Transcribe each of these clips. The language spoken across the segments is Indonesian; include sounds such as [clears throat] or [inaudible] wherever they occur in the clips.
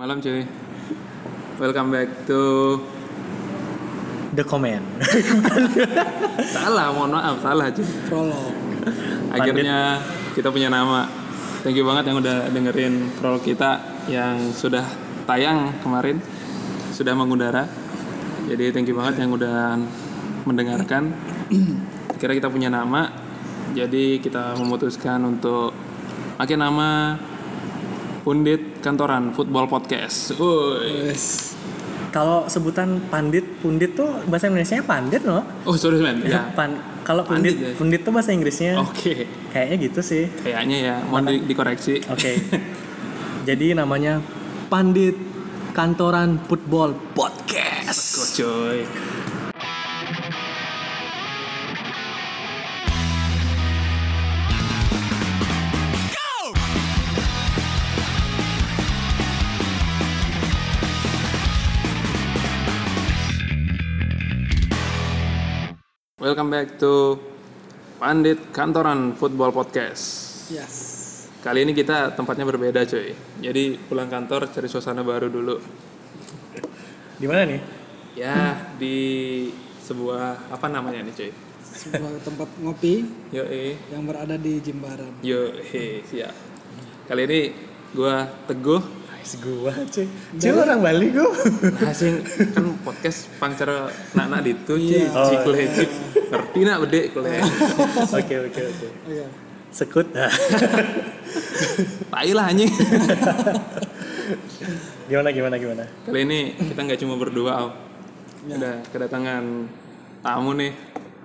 Malam cuy. Welcome back to The Comment. [laughs] salah, mohon maaf, salah cuy. prolog Akhirnya kita punya nama. Thank you banget yang udah dengerin prolog kita yang sudah tayang kemarin, sudah mengudara. Jadi thank you banget yang udah mendengarkan. Kira kita punya nama, jadi kita memutuskan untuk pakai nama Pundit Kantoran Football Podcast. Yes. Kalau sebutan pandit, pundit tuh bahasa Indonesia pandit loh. Oh sorry man, [laughs] ya. Pan, kalau Pandit pundit, ya? pundit tuh bahasa Inggrisnya Oke, kayaknya gitu sih. kayaknya ya. Mohon di- dikoreksi. Oke. [laughs] Jadi namanya Pandit Kantoran Football Podcast. Go coy. Welcome back to Pandit Kantoran Football Podcast. Yes. Kali ini kita tempatnya berbeda cuy. Jadi pulang kantor cari suasana baru dulu. Di mana nih? Ya di sebuah apa namanya nih cuy? Sebuah tempat ngopi Yo yang berada di Jimbaran. yo siap. Kali ini gua teguh. Nice gua cuy. Cuy orang Bali gua. Nah sing kan podcast pangcara nak-nak itu cuy. Iya. Ci Oh, kuliah, Ci. Ngerti nak bedek kuliah. Oke oke oke. Iya. Sekut. [laughs] Tai lah anjing. gimana gimana gimana? Kali ini kita nggak cuma berdua, Al. Ya. Udah kedatangan tamu nih.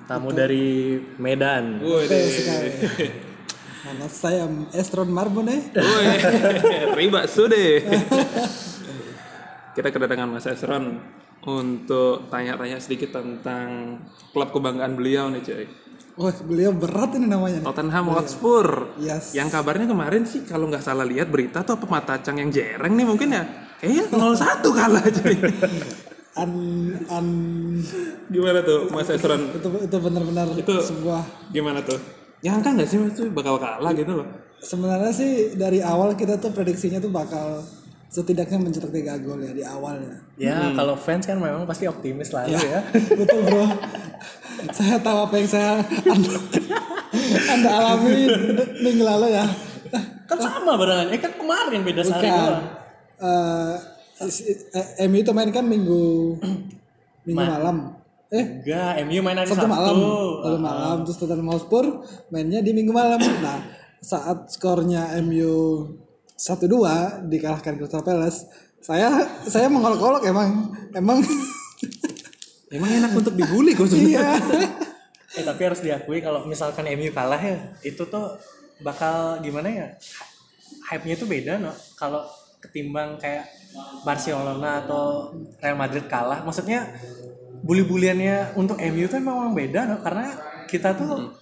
Tamu dari Medan. Betul sekali. [laughs] Nama saya Estron Marbon eh. Riba sude. Kita kedatangan Mas Esron untuk tanya-tanya sedikit tentang klub kebanggaan beliau nih cuy. Oh, beliau berat ini namanya. nih. Tottenham Hotspur. Yes. Yang kabarnya kemarin sih kalau nggak salah lihat berita tuh apa Matacang yang jereng nih mungkin ya. Kayaknya 0-1 kalah cuy. An, an Gimana tuh Mas Esron? itu itu benar-benar Itu- sebuah Gimana tuh? Nyangka nggak sih tuh bakal kalah gitu loh? sebenarnya sih dari awal kita tuh prediksinya tuh bakal setidaknya mencetak tiga gol ya di awal ya. Ya kalau fans kan memang pasti optimis selalu ya. [laughs] Betul bro. saya tahu apa yang saya anda, anda alami minggu lalu ya. Kan sama barengan. Eh kan kemarin beda sehari doang. Eh, si- eh, MU itu main kan minggu minggu malam. Eh, Enggak, MU main hari Sabtu Sabtu. malam. Sabtu malam terus Tottenham Hotspur mainnya di minggu malam. Nah, saat skornya MU 1-2 dikalahkan Crystal Palace, saya saya mengolok-olok emang emang Emang enak untuk dibully kok sebenarnya. [laughs] iya. Eh tapi harus diakui kalau misalkan MU kalah ya, itu tuh bakal gimana ya? Hype-nya tuh beda no. Kalau ketimbang kayak Barcelona atau Real Madrid kalah, maksudnya bully-buliannya untuk MU tuh memang beda no karena kita tuh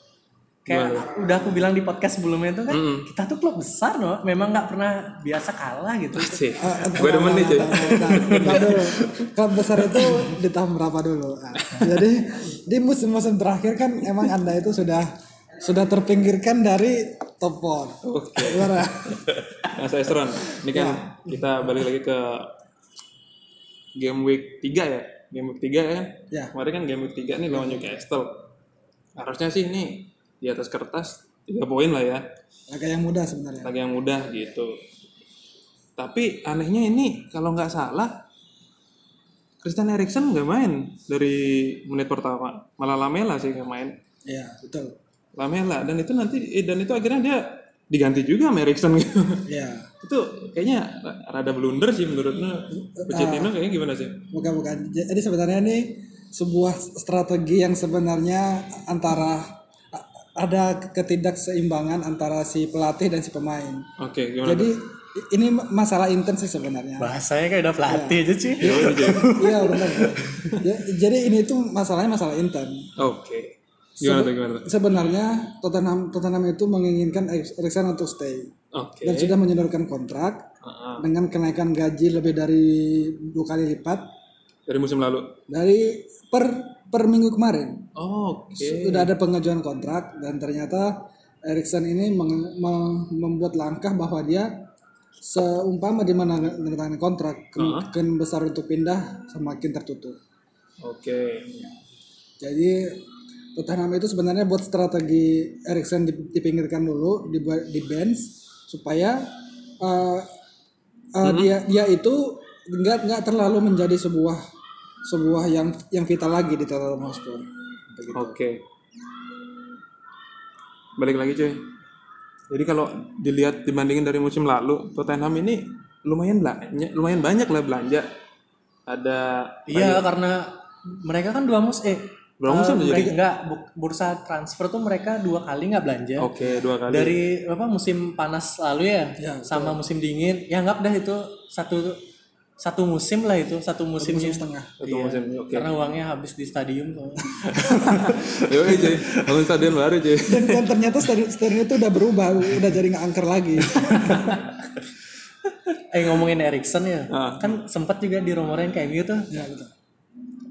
kayak udah aku bilang di podcast sebelumnya tuh kan kita tuh klub besar no memang nggak pernah biasa kalah gitu Sih, gue demen nih cuy. Nah, nah, dulu. Klub besar itu di tahun berapa dulu? Nah, jadi di musim-musim terakhir kan emang anda itu sudah sudah terpinggirkan dari top 4 Oke. Gimana? Mas Esron, ini kan kita balik lagi ke game week 3 ya. Game week 3 ya kan? Ya. Kemarin kan game week 3 nih lawan Newcastle. Harusnya sih ini di atas kertas 3 poin lah ya. Laga yang mudah sebenarnya. Lagi yang mudah gitu. Tapi anehnya ini kalau nggak salah Christian Eriksen nggak main dari menit pertama. Malah Lamela sih nggak main. Iya, betul. Lamela dan itu nanti eh, dan itu akhirnya dia diganti juga sama Eriksen gitu. Iya. Itu kayaknya rada blunder sih menurutnya Pochettino kayaknya gimana sih? Bukan bukan. Jadi sebenarnya ini sebuah strategi yang sebenarnya antara ada ketidakseimbangan antara si pelatih dan si pemain. Oke, gimana? Jadi i- ini masalah intens sih sebenarnya. bahasanya kayak udah pelatih aja sih? Gimana, Jay? Iya benar. Ya, jadi ini tuh masalahnya masalah intens. Oke. Gimana tuh gimana tuh? Sebenarnya Tottenham Tottenham itu menginginkan Eriksen untuk stay Oke. dan sudah menyodorkan kontrak ah. dengan kenaikan gaji lebih dari dua kali lipat Dari musim lalu. dari per per minggu kemarin. Oh, Oke. Sudah ada pengajuan kontrak dan ternyata Erikson ini meng- me- membuat langkah bahwa dia seumpama di mana menandatangani kontrak kemungkinan besar untuk pindah semakin tertutup. Oke. Jadi Tottenham itu sebenarnya buat strategi Erikson dip- dipinggirkan dulu, dibuat di bench supaya uh, uh, dia dia itu nggak nggak terlalu menjadi sebuah sebuah yang yang vital lagi di Tottenham Hotspur. Oke. Balik lagi cuy. Jadi kalau dilihat dibandingin dari musim lalu, Tottenham ini lumayan belanja, lumayan banyak lah belanja. Ada Iya karena mereka kan dua mus eh Dua musim eh, udah jadi. mereka- enggak bu- bursa transfer tuh mereka dua kali nggak belanja. Oke, dua kali. Dari apa musim panas lalu ya, sama musim dingin. Ya anggap dah itu satu satu musim lah itu, satu musimnya. setengah. Satu Iya, musim. Oke. Karena uangnya habis di stadium tuh. [laughs] Yoi cuy, bangun stadion baru cuy. Dan, dan ternyata stadion, stadion itu udah berubah, udah jadi nggak angker lagi. [laughs] eh ngomongin Erikson ya, Ah. kan sempat juga dirumorin kayak gitu tuh. ya betul.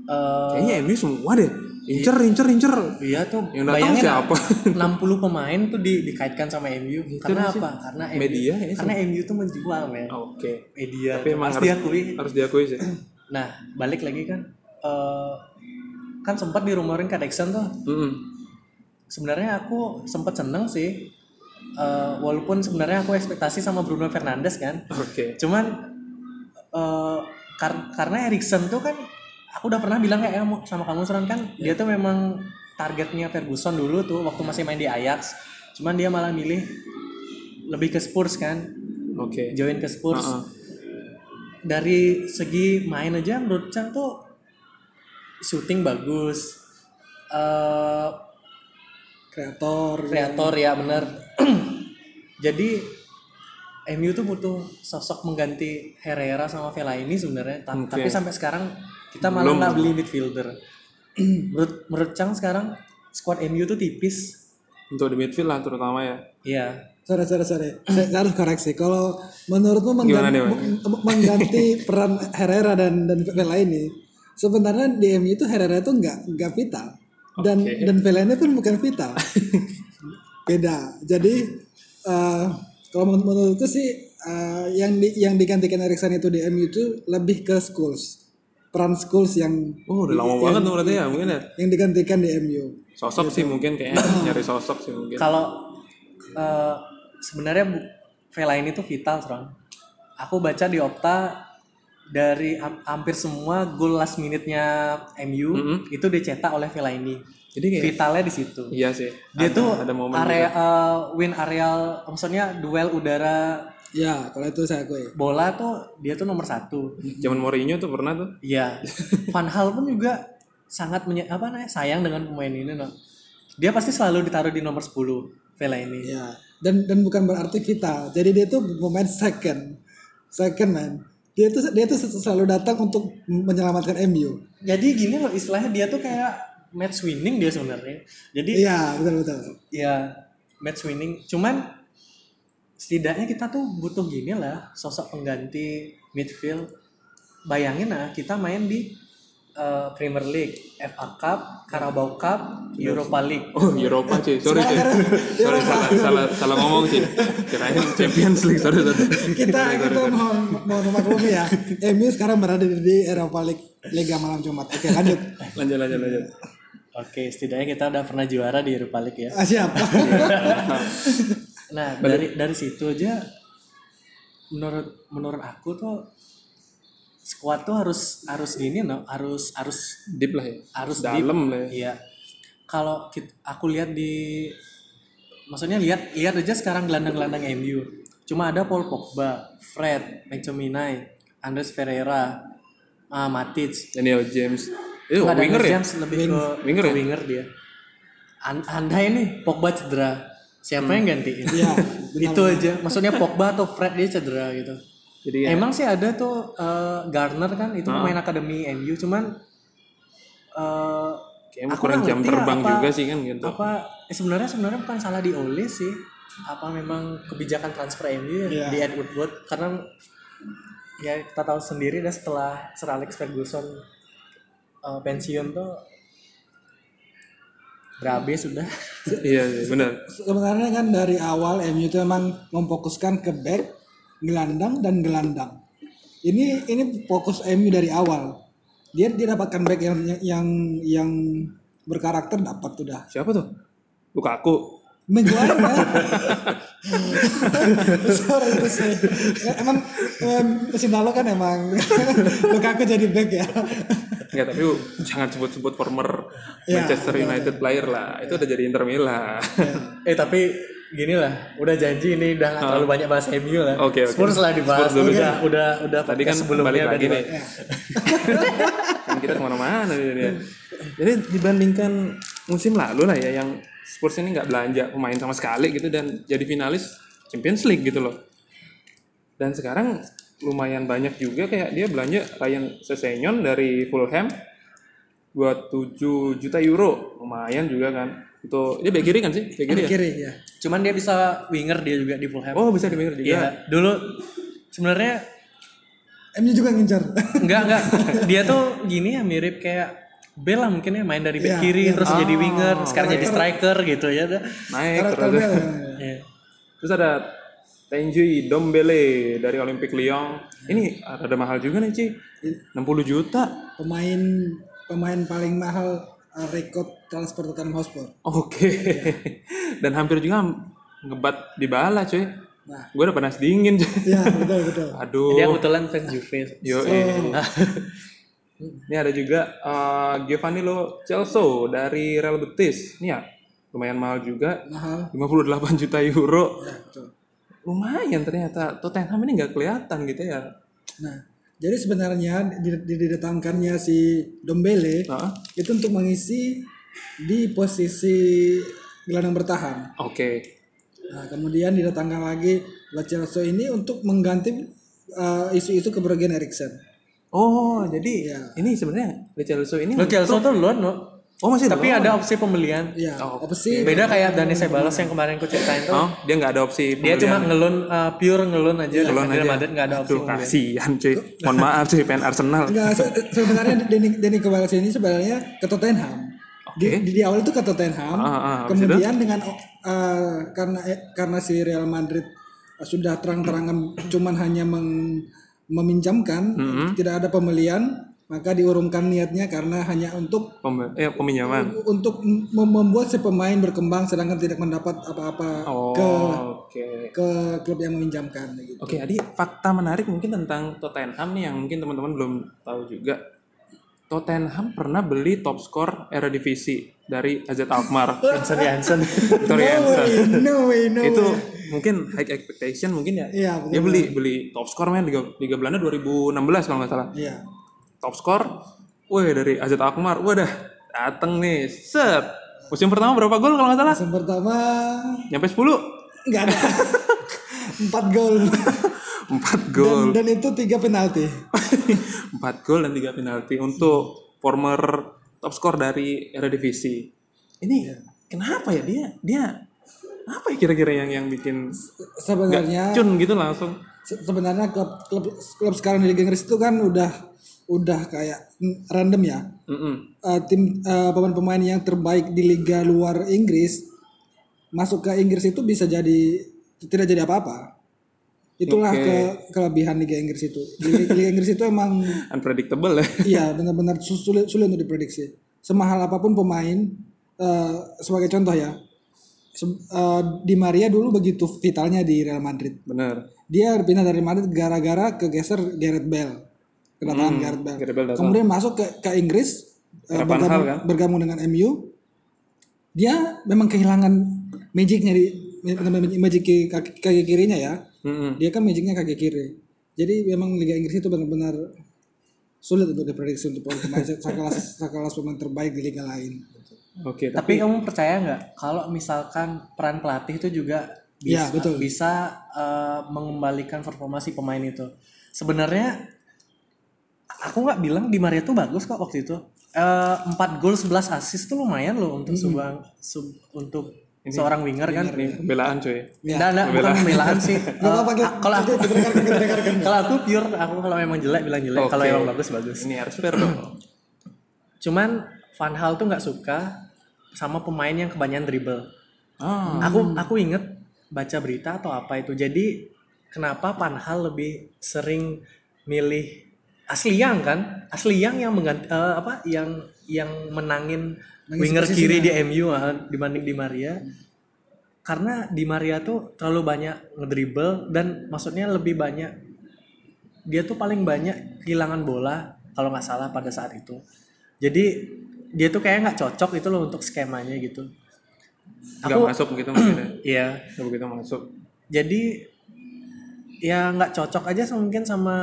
Eh, Kayaknya MU semua deh. Incer, incer, incer. Iya tuh. Yang datang siapa? 60 pemain tuh di, dikaitkan sama MU. Karena sih. apa? Karena MU, Media ya, Karena MU tuh menjual men. Oke. Media. Tapi emang harus harus diakui. harus diakui sih. [clears throat] Nah, balik lagi kan eh kan sempat dirumorin ke Dixon tuh. Mm-mm. Sebenarnya aku sempat seneng sih. Eh, walaupun sebenarnya aku ekspektasi sama Bruno Fernandes kan. Oke. Cuman eh kar- karena Erikson tuh kan aku udah pernah bilang kayak kamu- sama kamu Suran kan dia tuh memang targetnya Ferguson dulu tuh waktu masih main di Ajax. Cuman dia malah milih lebih ke Spurs kan, Oke. join ke Spurs. Heeh. Dari segi main aja menurut Chang tuh shooting bagus. eh Kreator. kreator ya bener [clears throat] jadi MU tuh butuh sosok mengganti Herrera sama Fellaini sebenarnya Ta- Oke. tapi sampai sekarang kita malah nggak beli midfielder [clears throat] menurut menurut Chang sekarang squad MU tuh tipis Untuk di midfield lah terutama ya. iya Sorry, sorry, sorry. Saya, saya harus koreksi. Kalau menurutmu mengganti, nih, [laughs] mengganti peran Herrera dan dan Vela ini, sebenarnya di MU itu Herrera itu nggak nggak vital dan dan Vela ini pun bukan vital. [laughs] Beda. Jadi eh, kalau menur- menurutku sih eh, yang di, yang digantikan Erikson itu di MU itu lebih ke Schools. Peran Schools yang Oh, udah lama banget tuh berarti ya mungkin ya. yang digantikan di MU. Sosok sih mungkin kayaknya [laughs] nyari sosok sih mungkin. kalau eh, sebenarnya bu- Fellaini tuh vital Tron aku baca di Opta dari ham- hampir semua gol last minute-nya MU itu dicetak oleh Fellaini Jadi kayak vitalnya di situ iya sih. dia Ada- tuh ada momen area eh, win areal maksudnya duel udara Ya, kalau itu saya akui. bola tuh dia tuh nomor satu Zaman Mourinho tuh pernah tuh. iya Van Hal pun juga sangat menye- apa namanya sayang dengan pemain ini no dia pasti selalu ditaruh di nomor 10 Vela ini Ya, dan dan bukan berarti vital. Jadi dia tuh pemain second, second man. Dia tuh dia tuh selalu datang untuk menyelamatkan MU. jadi gini loh istilahnya dia tuh kayak match winning dia sebenarnya jadi Iya, betul betul. ya match winning cuman setidaknya kita tuh butuh gini lah sosok pengganti midfield bayangin lah kita main di eh, Premier League, FA Cup, Carabao Cup, Europa League. Oh, Eropa cuy. Sorry cuy. Sorry salah salah salah ngomong sih. Kirain Champions League. Sorry sorry. Kita kita mau mau memaklumi ya. MU sekarang berada di, Eropa League Liga Malam Jumat. Oke, lanjut. Lanjut lanjut lanjut. Oke, setidaknya kita udah pernah juara di Europa League ya. Ah, siap. Nah, dari dari situ aja menurut menurut aku tuh squad tuh harus harus gini no, harus harus Deep lah ya. harus Dalam lah ya. Iya. Kalau aku lihat di maksudnya lihat lihat aja sekarang gelandang-gelandang MU. Cuma ada Paul Pogba, Fred, McTominay, Andres Ferreira, ah, Matic. Daniel James. Eh, Nggak ada winger ya? James lebih ke winger ke ya? winger dia. An- andai nih Pogba cedera, siapa yang gantiin? Iya, [laughs] itu aja. Maksudnya Pogba atau Fred dia cedera gitu. Jadi ya, Emang sih ada tuh eh, Garner kan itu pemain akademi MU cuman eh kayaknya kurang jam ya terbang apa- juga sih kan gitu. apa eh, sebenarnya sebenarnya bukan salah di Ole sih apa memang kebijakan transfer MU ya Iya. di Ed Woodward karena ya kita tahu sendiri dah setelah Sir Alex Ferguson eh, pensiun tuh berabe sudah [laughs] iya, iya benar. Sebenarnya kan dari awal MU itu memang memfokuskan ke back gelandang dan gelandang. Ini ini fokus MU dari awal. Dia dia dapatkan back yang yang yang berkarakter dapat sudah. Siapa tuh? Lukaku. Maguire [laughs] ya. Sorry itu sih. Ya, Emang em, musim lalu kan emang [laughs] Lukaku jadi back ya. Enggak, tapi jangan sebut-sebut former Ya, Manchester United player lah. Itu udah jadi Inter Milan. Eh tapi gini lah, udah janji ini udah nggak terlalu banyak bahas MU lah. Ah. Oke, oke. Spurs lah dibahas. Spurs dulu. Udah, udah, udah. Tadi kan sebelumnya balik udah lagi nih. [laughs] kan kita ke mana-mana dia. Jadi dibandingkan musim lalu lah ya yang Spurs ini nggak belanja pemain sama sekali gitu dan jadi finalis Champions League gitu loh. Dan sekarang lumayan banyak juga kayak dia belanja Ryan Sessegnon dari Fulham buat 7 juta euro lumayan juga kan itu dia back kiri kan sih back kiri ya Kiri ya. Cuman dia bisa winger dia juga di Fulham. oh bisa di winger juga Iya, dulu sebenarnya MU juga ngincar. enggak enggak [laughs] dia tuh gini ya mirip kayak Bell lah mungkin ya main dari back Iya, kiri iya. terus jadi winger, sekarang jadi striker gitu ya udah. naik Karakter terus. Iya. terus ada Tenjui Dombele dari Olympic Lyon ini ada mahal juga nih Ci 60 juta Pemain pemain paling mahal uh, rekod transfer Tottenham Hotspur. oke [laughs] dan hampir juga ngebat di bala cuy Nah. gue udah panas dingin cuy Ya betul betul. [laughs] aduh Dia kebetulan fans Juve. Yo, [laughs] ini ada juga uh, Giovanni Lo Celso dari Real Betis. Ini ya lumayan mahal juga, Mahal. 58 juta euro. Ya, betul. Lumayan ternyata Tottenham ini nggak kelihatan gitu ya. Nah, jadi sebenarnya di- di- didatangkannya si Dombele Heeh. itu untuk mengisi di posisi gelandang bertahan. Oke. Nah, kemudian didatangkan lagi Lo Celso ini untuk mengganti uh, isu-isu kepergian Eriksen. Oh, jadi Iya. ini sebenarnya Lo Celso ini Lo Celso tuh loan no. Oh, masih Tapi loan? ada opsi pembelian. Ya, Oh, opsi Beda kayak Dani Ceballos yang kemarin aku ceritain tuh. Oh, dia nggak ada opsi Dia cuma pembelian. ngelon uh, pure ngelon aja. Ngelon Real aja. Madrid nggak ada opsi Aduh, pembelian. kasihan cuy. Mohon maaf cuy, fan Arsenal. Enggak, se- sebenarnya Denny Denny Ceballos ini sebenarnya ke Tottenham. Di, di, di awal itu ke Tottenham. Ah, ah, habis kemudian dengan uh, karena eh, karena si Real Madrid sudah terang-terangan cuman hanya meng- meminjamkan, Mm-hmm. tidak ada pembelian, maka diurungkan niatnya karena hanya untuk Pem- eh, peminjaman. untuk mem- membuat si pemain berkembang sedangkan tidak mendapat apa-apa Oh, ke oke. ke klub yang meminjamkan gitu. Oke, Adi, fakta menarik mungkin tentang Tottenham nih yang mungkin teman-teman belum tahu juga. Tottenham pernah beli top skor Eredivisie dari AZ Alkmaar, [laughs] Vincent Janssen. Victoria No way, no way, no Itu way. Mungkin high expectation mungkin ya. Iya, Dia beli beli top skor main Liga, Liga Belanda 2016 kalau nggak salah. Iya. Top skor, wih dari AZ Alkmaar, wadah dateng nih, set. Musim pertama berapa gol kalau nggak salah? Yang pertama Nyampe 10? nggak ada. [laughs] Empat gol. 4 gol. Dan, dan itu tiga penalti. [laughs] 4 gol dan 3 penalti untuk former top skor dari Eredivisie. Ini kenapa ya dia dia apa ya kira-kira yang yang bikin Sebenarnya cun gitu langsung? se- sebenarnya klub klub klub sekarang di Liga Inggris itu kan udah udah kayak mm, random ya. Mm-mm. Eh, tim eh, pemain-pemain yang terbaik di liga luar Inggris masuk ke Inggris itu bisa jadi tidak jadi apa-apa. Itulah Oke. ke kelebihan Liga Inggris itu. Liga, Liga Inggris itu emang [laughs] Unpredictable ya. iya benar-benar su- sulit sulit untuk diprediksi. Semahal apa pun pemain eh, sebagai contoh ya. Eh, Di Maria dulu begitu vitalnya di Real Madrid. Bener. Dia pindah dari Madrid gara-gara kegeser Gareth Bale. Kedatangan Gareth Bale. Hmm, Gareth Bale datang. Kemudian masuk ke, ke Inggris Van bergabung, kan? bergabung dengan MU. Dia memang kehilangan magicnya di magic ki- kaki, kaki kirinya ya. Mm-mm. Dia kan magicnya kaki kiri. Jadi memang Liga Inggris itu benar-benar sulit untuk diprediksi untuk pemain [laughs] sekelas sekelas pemain terbaik di liga lain. Oke, Tapi kamu percaya nggak kalau misalkan peran pelatih itu juga bisa Iya, betul. bisa eh, mengembalikan performa si pemain itu. Sebenarnya aku nggak bilang di Maria tuh bagus kok waktu itu. Eh, 4 gol 11 assist tuh lumayan loh untuk sebuah sub- untuk seorang winger kan. ini pembelaan cuy. Nggak, nggak, bukan pembelaan sih. [laughs] Eh, kalau aku kalau aku pure aku kalau memang jelek bilang jelek, kalau Oke. emang bagus bagus. Ini harus fair dong. Cuman Van Hal tuh nggak suka sama pemain yang kebanyakan dribble. Ah, Aku aku inget baca berita atau apa itu. Jadi kenapa Panhal lebih sering milih asli yang kan? Asli yang yang mengganti eh, apa yang yang menangin winger kiri di MU ah, dibanding di Maria. Karena di Maria tuh terlalu banyak ngedribble dan maksudnya lebih banyak dia tuh paling banyak kehilangan bola kalau nggak salah pada saat itu. Jadi dia tuh kayak nggak cocok itu loh untuk skemanya gitu. Nggak Aku- masuk gitu maksudnya? [clears throat] Iya. Nggak begitu masuk. Jadi ya nggak cocok aja sama- mungkin sama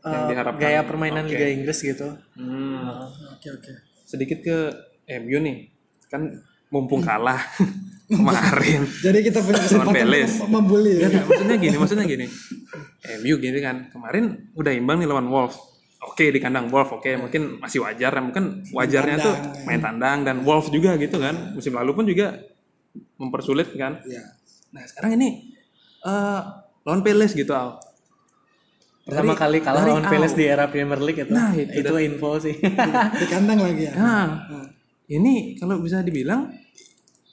diharapkan. gaya permainan Oke. Liga Inggris gitu. Hmm. Oke oke. sedikit ke MU nih. Kan mumpung [laughs] kalah [laughs] kemarin. Jadi kita punya kesempatan membuli ya. Maksudnya gini maksudnya gini. MU gini kan. Kemarin udah imbang nih lawan Wolves oke di kandang Wolves oke mungkin masih wajar mungkin wajarnya tuh main tandang dan Wolves juga gitu kan musim lalu pun juga mempersulit kan. Iya. nah sekarang ini eh lawan Palace gitu Al. Pertama Dari- kali kalah lawan Palace di era Premier League itu. Nah, itu itu, info sih. Di kandang lagi ya. Nah, ini kalau bisa dibilang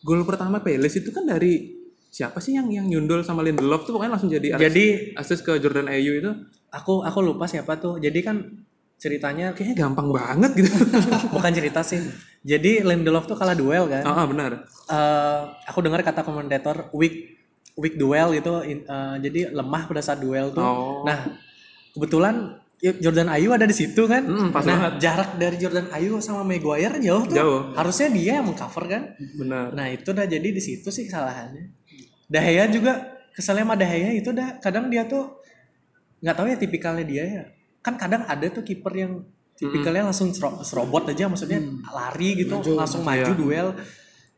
gol pertama Palace itu kan dari siapa sih yang yang nyundul sama Lindelof tuh pokoknya langsung jadi asis, jadi asis ke Jordan Ayew itu aku aku lupa siapa tuh jadi kan ceritanya kayaknya gampang banget gitu. [laughs] bukan cerita sih jadi Lindelof tuh kalah duel kan Ah ah, benar. Eh, aku dengar kata komentator weak weak duel itu in- eh, jadi lemah pada saat duel tuh. Oh. Nah, kebetulan y- Jordan Ayew ada di situ kan. Mm, pas nah, jarak dari Jordan Ayew sama Maguire jauh tuh. Jauh. Harusnya dia yang mengcover kan. Benar. Nah, itu udah jadi di situ sih kesalahannya. Dahaya juga kesalnya sama Dahaya itu udah kadang dia tuh nggak tahu ya tipikalnya dia ya. Kan kadang ada tuh kiper yang tipikalnya langsung sero- serobot aja maksudnya lari gitu langsung maju duel.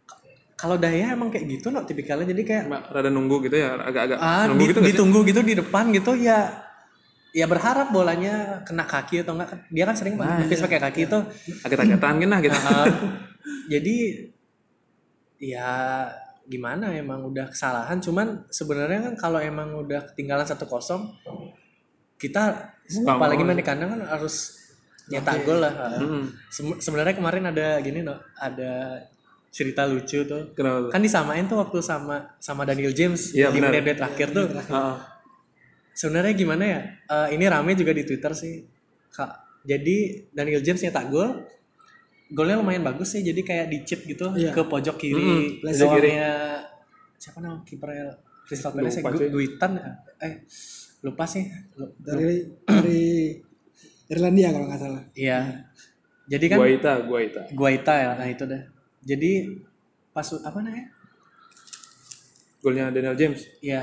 K- Kalau Dahaya emang kayak gitu loh tipikalnya. Jadi kayak rada nunggu gitu ya, agak-agak ah, nunggu di- gitu nggak sih? ditunggu gitu di depan gitu ya ya berharap bolanya kena kaki atau enggak dia kan sering nepis pakai kaki tuh Agak-agatan kan lah gitu. Uh, [laughs] jadi ya gimana emang udah kesalahan. Cuman sebenarnya kan kalau emang udah ketinggalan satu kosong kita Nggak apalagi main di kandang kan harus nyetak gol lah. Mm. Sem- sebenarnya kemarin ada gini no ada cerita lucu tuh. Kenapa tuh? kan disamain tuh waktu sama sama Daniel James Iya, di menit-menit terakhir tuh. Ah, ah. sebenarnya gimana ya? Eh, ini rame juga di Twitter sih kak. Jadi Daniel James nyetak gol golnya lumayan bagus sih. Jadi kayak di chip gitu Iya. ke pojok kiri. Mm-mm, gawangnya siapa nama kipernya Crystal Palace ya? Guitan ya? eh lupa sih Lu- Dari dari Irlandia kalau nggak salah. iya jadi kan Guaita, Guaita. Guaita ya nah itu dah jadi pas apa namanya Golnya Daniel James. ya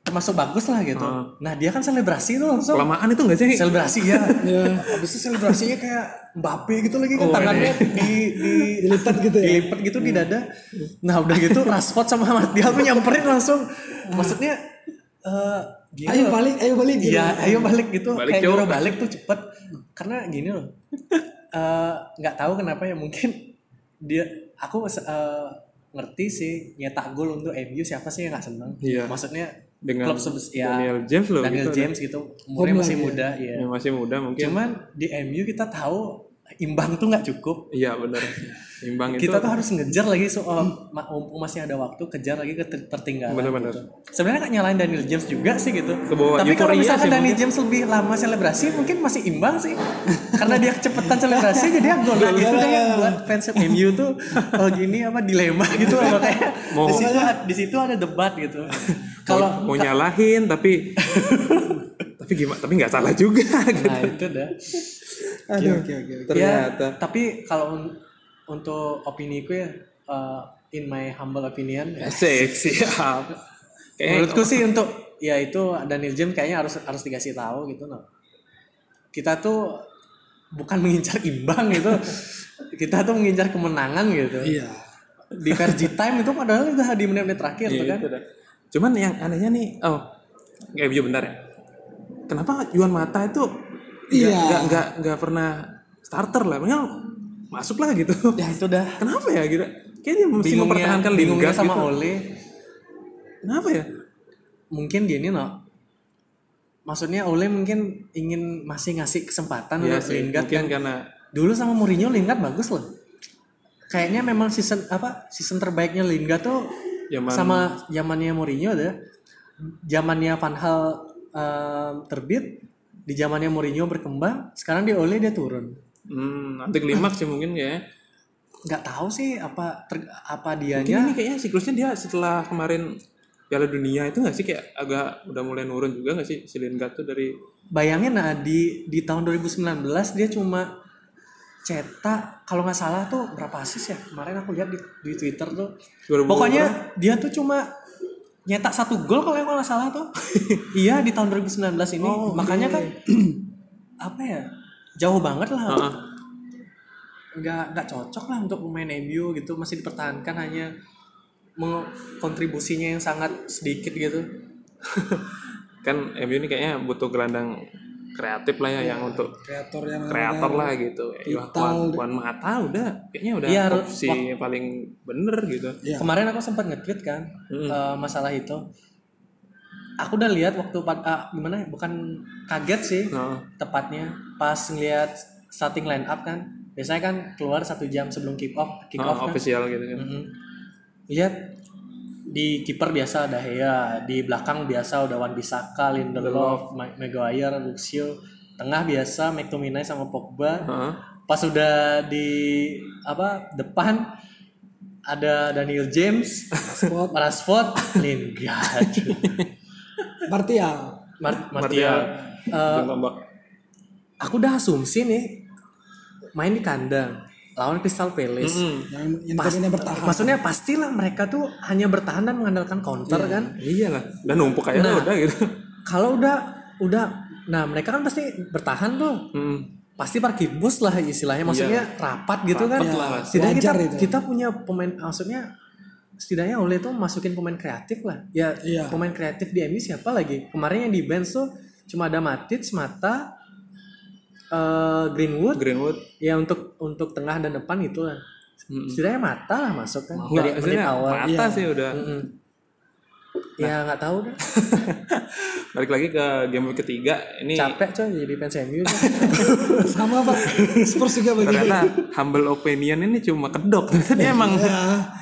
termasuk bagus lah gitu Ah. nah dia kan selebrasi tuh langsung Kelamaan itu nggak sih? selebrasi ya. [laughs] Habis itu selebrasinya kayak Mbappe gitu lagi kan Oh, tangannya di di Dilipat gitu ya? Dilipat gitu di dada. Nah, udah gitu Rashford sama Martial tuh nyamperin langsung. Maksudnya eh gini Ayo loh. balik, ayo balik gitu. Iya, ayo balik gitu. Balik, kayak nyuruh balik tuh cepet. Karena gini loh. [laughs] Eh, nggak tahu kenapa ya mungkin dia aku eh, ngerti sih nyetak gol untuk MU siapa sih yang nggak seneng. Iya. Maksudnya Dengan klub sebes ya Daniel James loh Daniel gitu. James gitu umurnya Home masih lah, muda ya. Yang masih muda mungkin. Cuman di MU kita tahu imbang tuh nggak cukup. Iya benar. Imbang itu. Kita tuh harus ngejar lagi soal mumpung masih ada waktu kejar lagi ke ter- tertinggalan. Bener-bener. gitu. Sebenarnya nggak nyalain Daniel James juga sih gitu. Kebawa Tapi kalau misalkan sih Daniel James lebih lama selebrasi mungkin masih imbang sih. [laughs] Karena dia kecepatan selebrasi jadi dia gol. Nah, itu yang buat fans MU tuh oh gini apa dilema [laughs] gitu loh kayak Mau- di situ di situ ada debat gitu. Kalau mau nyalahin tapi [laughs] tapi gimana? Tapi nggak salah juga. gitu. nah itu dah. Aduh, oke oke. oke. Ternyata. Ya, tapi kalau un- untuk opini ku ya uh, in my humble opinion ya, Asik siap. Kayak menurutku sih untuk ya itu Daniel James kayaknya harus harus dikasih tahu gitu loh. Kita tuh bukan mengincar imbang gitu. Kita tuh mengincar kemenangan gitu. Iya. Di versi time itu padahal udah di menit-menit terakhir tuh Iya, kan. itu dah. Cuman yang anehnya nih, oh, kayak MU bentar ya. Kenapa Juan Mata itu Iya. nggak nggak nggak pernah starter lah, Maksudnya masuk lah gitu. Ya itu dah Kenapa ya gitu? Kayaknya mesti bingungnya, mempertahankan bingungnya sama gitu. Ole Kenapa ya? mungkin gini loh maksudnya Ole mungkin ingin masih ngasih kesempatan Iya untuk sih, Lingard mungkin kan. karena dulu sama Mourinho Lingard bagus loh kayaknya memang season apa season terbaiknya Lingard tuh Zaman- sama zamannya Mourinho ada zamannya Van Hal eh, terbit, di zamannya Mourinho berkembang, sekarang di Ole dia turun. Hmm, nanti klimaks sih mungkin ya. Nggak tahu sih apa ter- apa Mungkin dianya. ini kayaknya siklusnya dia setelah kemarin Piala Dunia itu nggak sih kayak agak udah mulai nurun juga nggak sih si Lingard tuh dari Bayangin nah di di tahun 2019 dia cuma cetak kalau nggak salah tuh berapa asis ya kemarin aku lihat di, di Twitter tuh 2000 pokoknya dia tuh cuma nyetak satu gol kalau nggak salah tuh. [laughs] Iya di tahun 2019 ini. Oh, makanya kan [clears throat] apa ya jauh banget lah. Heeh. nggak nggak cocok lah untuk pemain MU gitu. Masih dipertahankan hanya kontribusinya yang sangat sedikit gitu. [laughs] Kan MU ini kayaknya butuh gelandang kreatif lah ya yang untuk kreator yang kreator lah gitu. Ya, Vital. Wan, Mata udah kayaknya udah Iya, harus- opsi yang paling bener gitu. Iya. Kemarin aku sempat nge-tweet kan eh, masalah itu. Aku udah lihat waktu ah, gimana ya? Bukan kaget sih Nah, tepatnya pas ngelihat starting line up kan. Biasanya kan keluar satu jam sebelum kick off, kick off kan. official gitu kan. Mhm. Lihat di kiper biasa ada Hea, di belakang biasa udah Wan Bisaka, Lindelof, Ma- Maguire, Luxio, tengah biasa McTominay sama Pogba. Heeh. Pas udah di apa depan ada Daniel James, Rashford. Rashford, Lingard, Martial Mar- Martial. Martial. Eh, tombak. aku udah asumsi nih main di kandang lawan Crystal Palace. Mm-mm. yang yang Pas- bertahan Maksudnya pastilah mereka tuh hanya bertahan dan mengandalkan counter kan. Iyalah, dan numpuk aja Nah. udah gitu. Kalau udah udah nah mereka kan pasti bertahan tuh. Hmm. Pasti parkir bus lah istilahnya maksudnya rapat gitu kan. Rapat lah, Mas. Setidaknya kita, itu. kita punya pemain maksudnya setidaknya oleh tuh masukin pemain kreatif lah. Ya Iya. pemain kreatif di MU siapa lagi? Kemarin yang di bench tuh cuma ada Matic, Mata, eh, Greenwood. Greenwood Ya untuk untuk tengah dan depan itu lah. Setidaknya Mata lah masuk kan Enggak, dari menit awal. mata sih udah. Mm-mm. Ya nggak tahu deh. [laughs] Balik lagi ke game week ketiga ini Capek coy jadi fans MU. coy. [laughs] sama pak Spurs juga begitu ternyata humble opinion ini cuma kedok. [laughs] Dia emang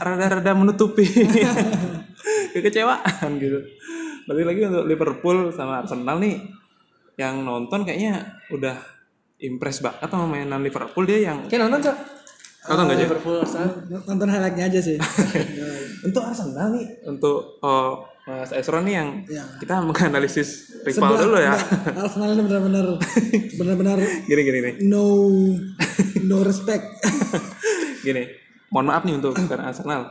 rada-rada menutupi kekecewaan gitu. Balik lagi untuk Liverpool sama Arsenal nih yang nonton kayaknya udah impress banget sama mainan Liverpool dia yang Oke nonton coy. nonton nggak aja? Liverpool Arsenal. nonton highlightnya aja sih [laughs] Untuk Arsenal nih untuk oh, Mas Esron nih yang Iya. kita menganalisis rival Sebelah- dulu ya. Arsenal ini benar-benar benar-benar [laughs] Gini gini nih. no no respect [laughs] Gini, mohon maaf nih untuk bukan Arsenal.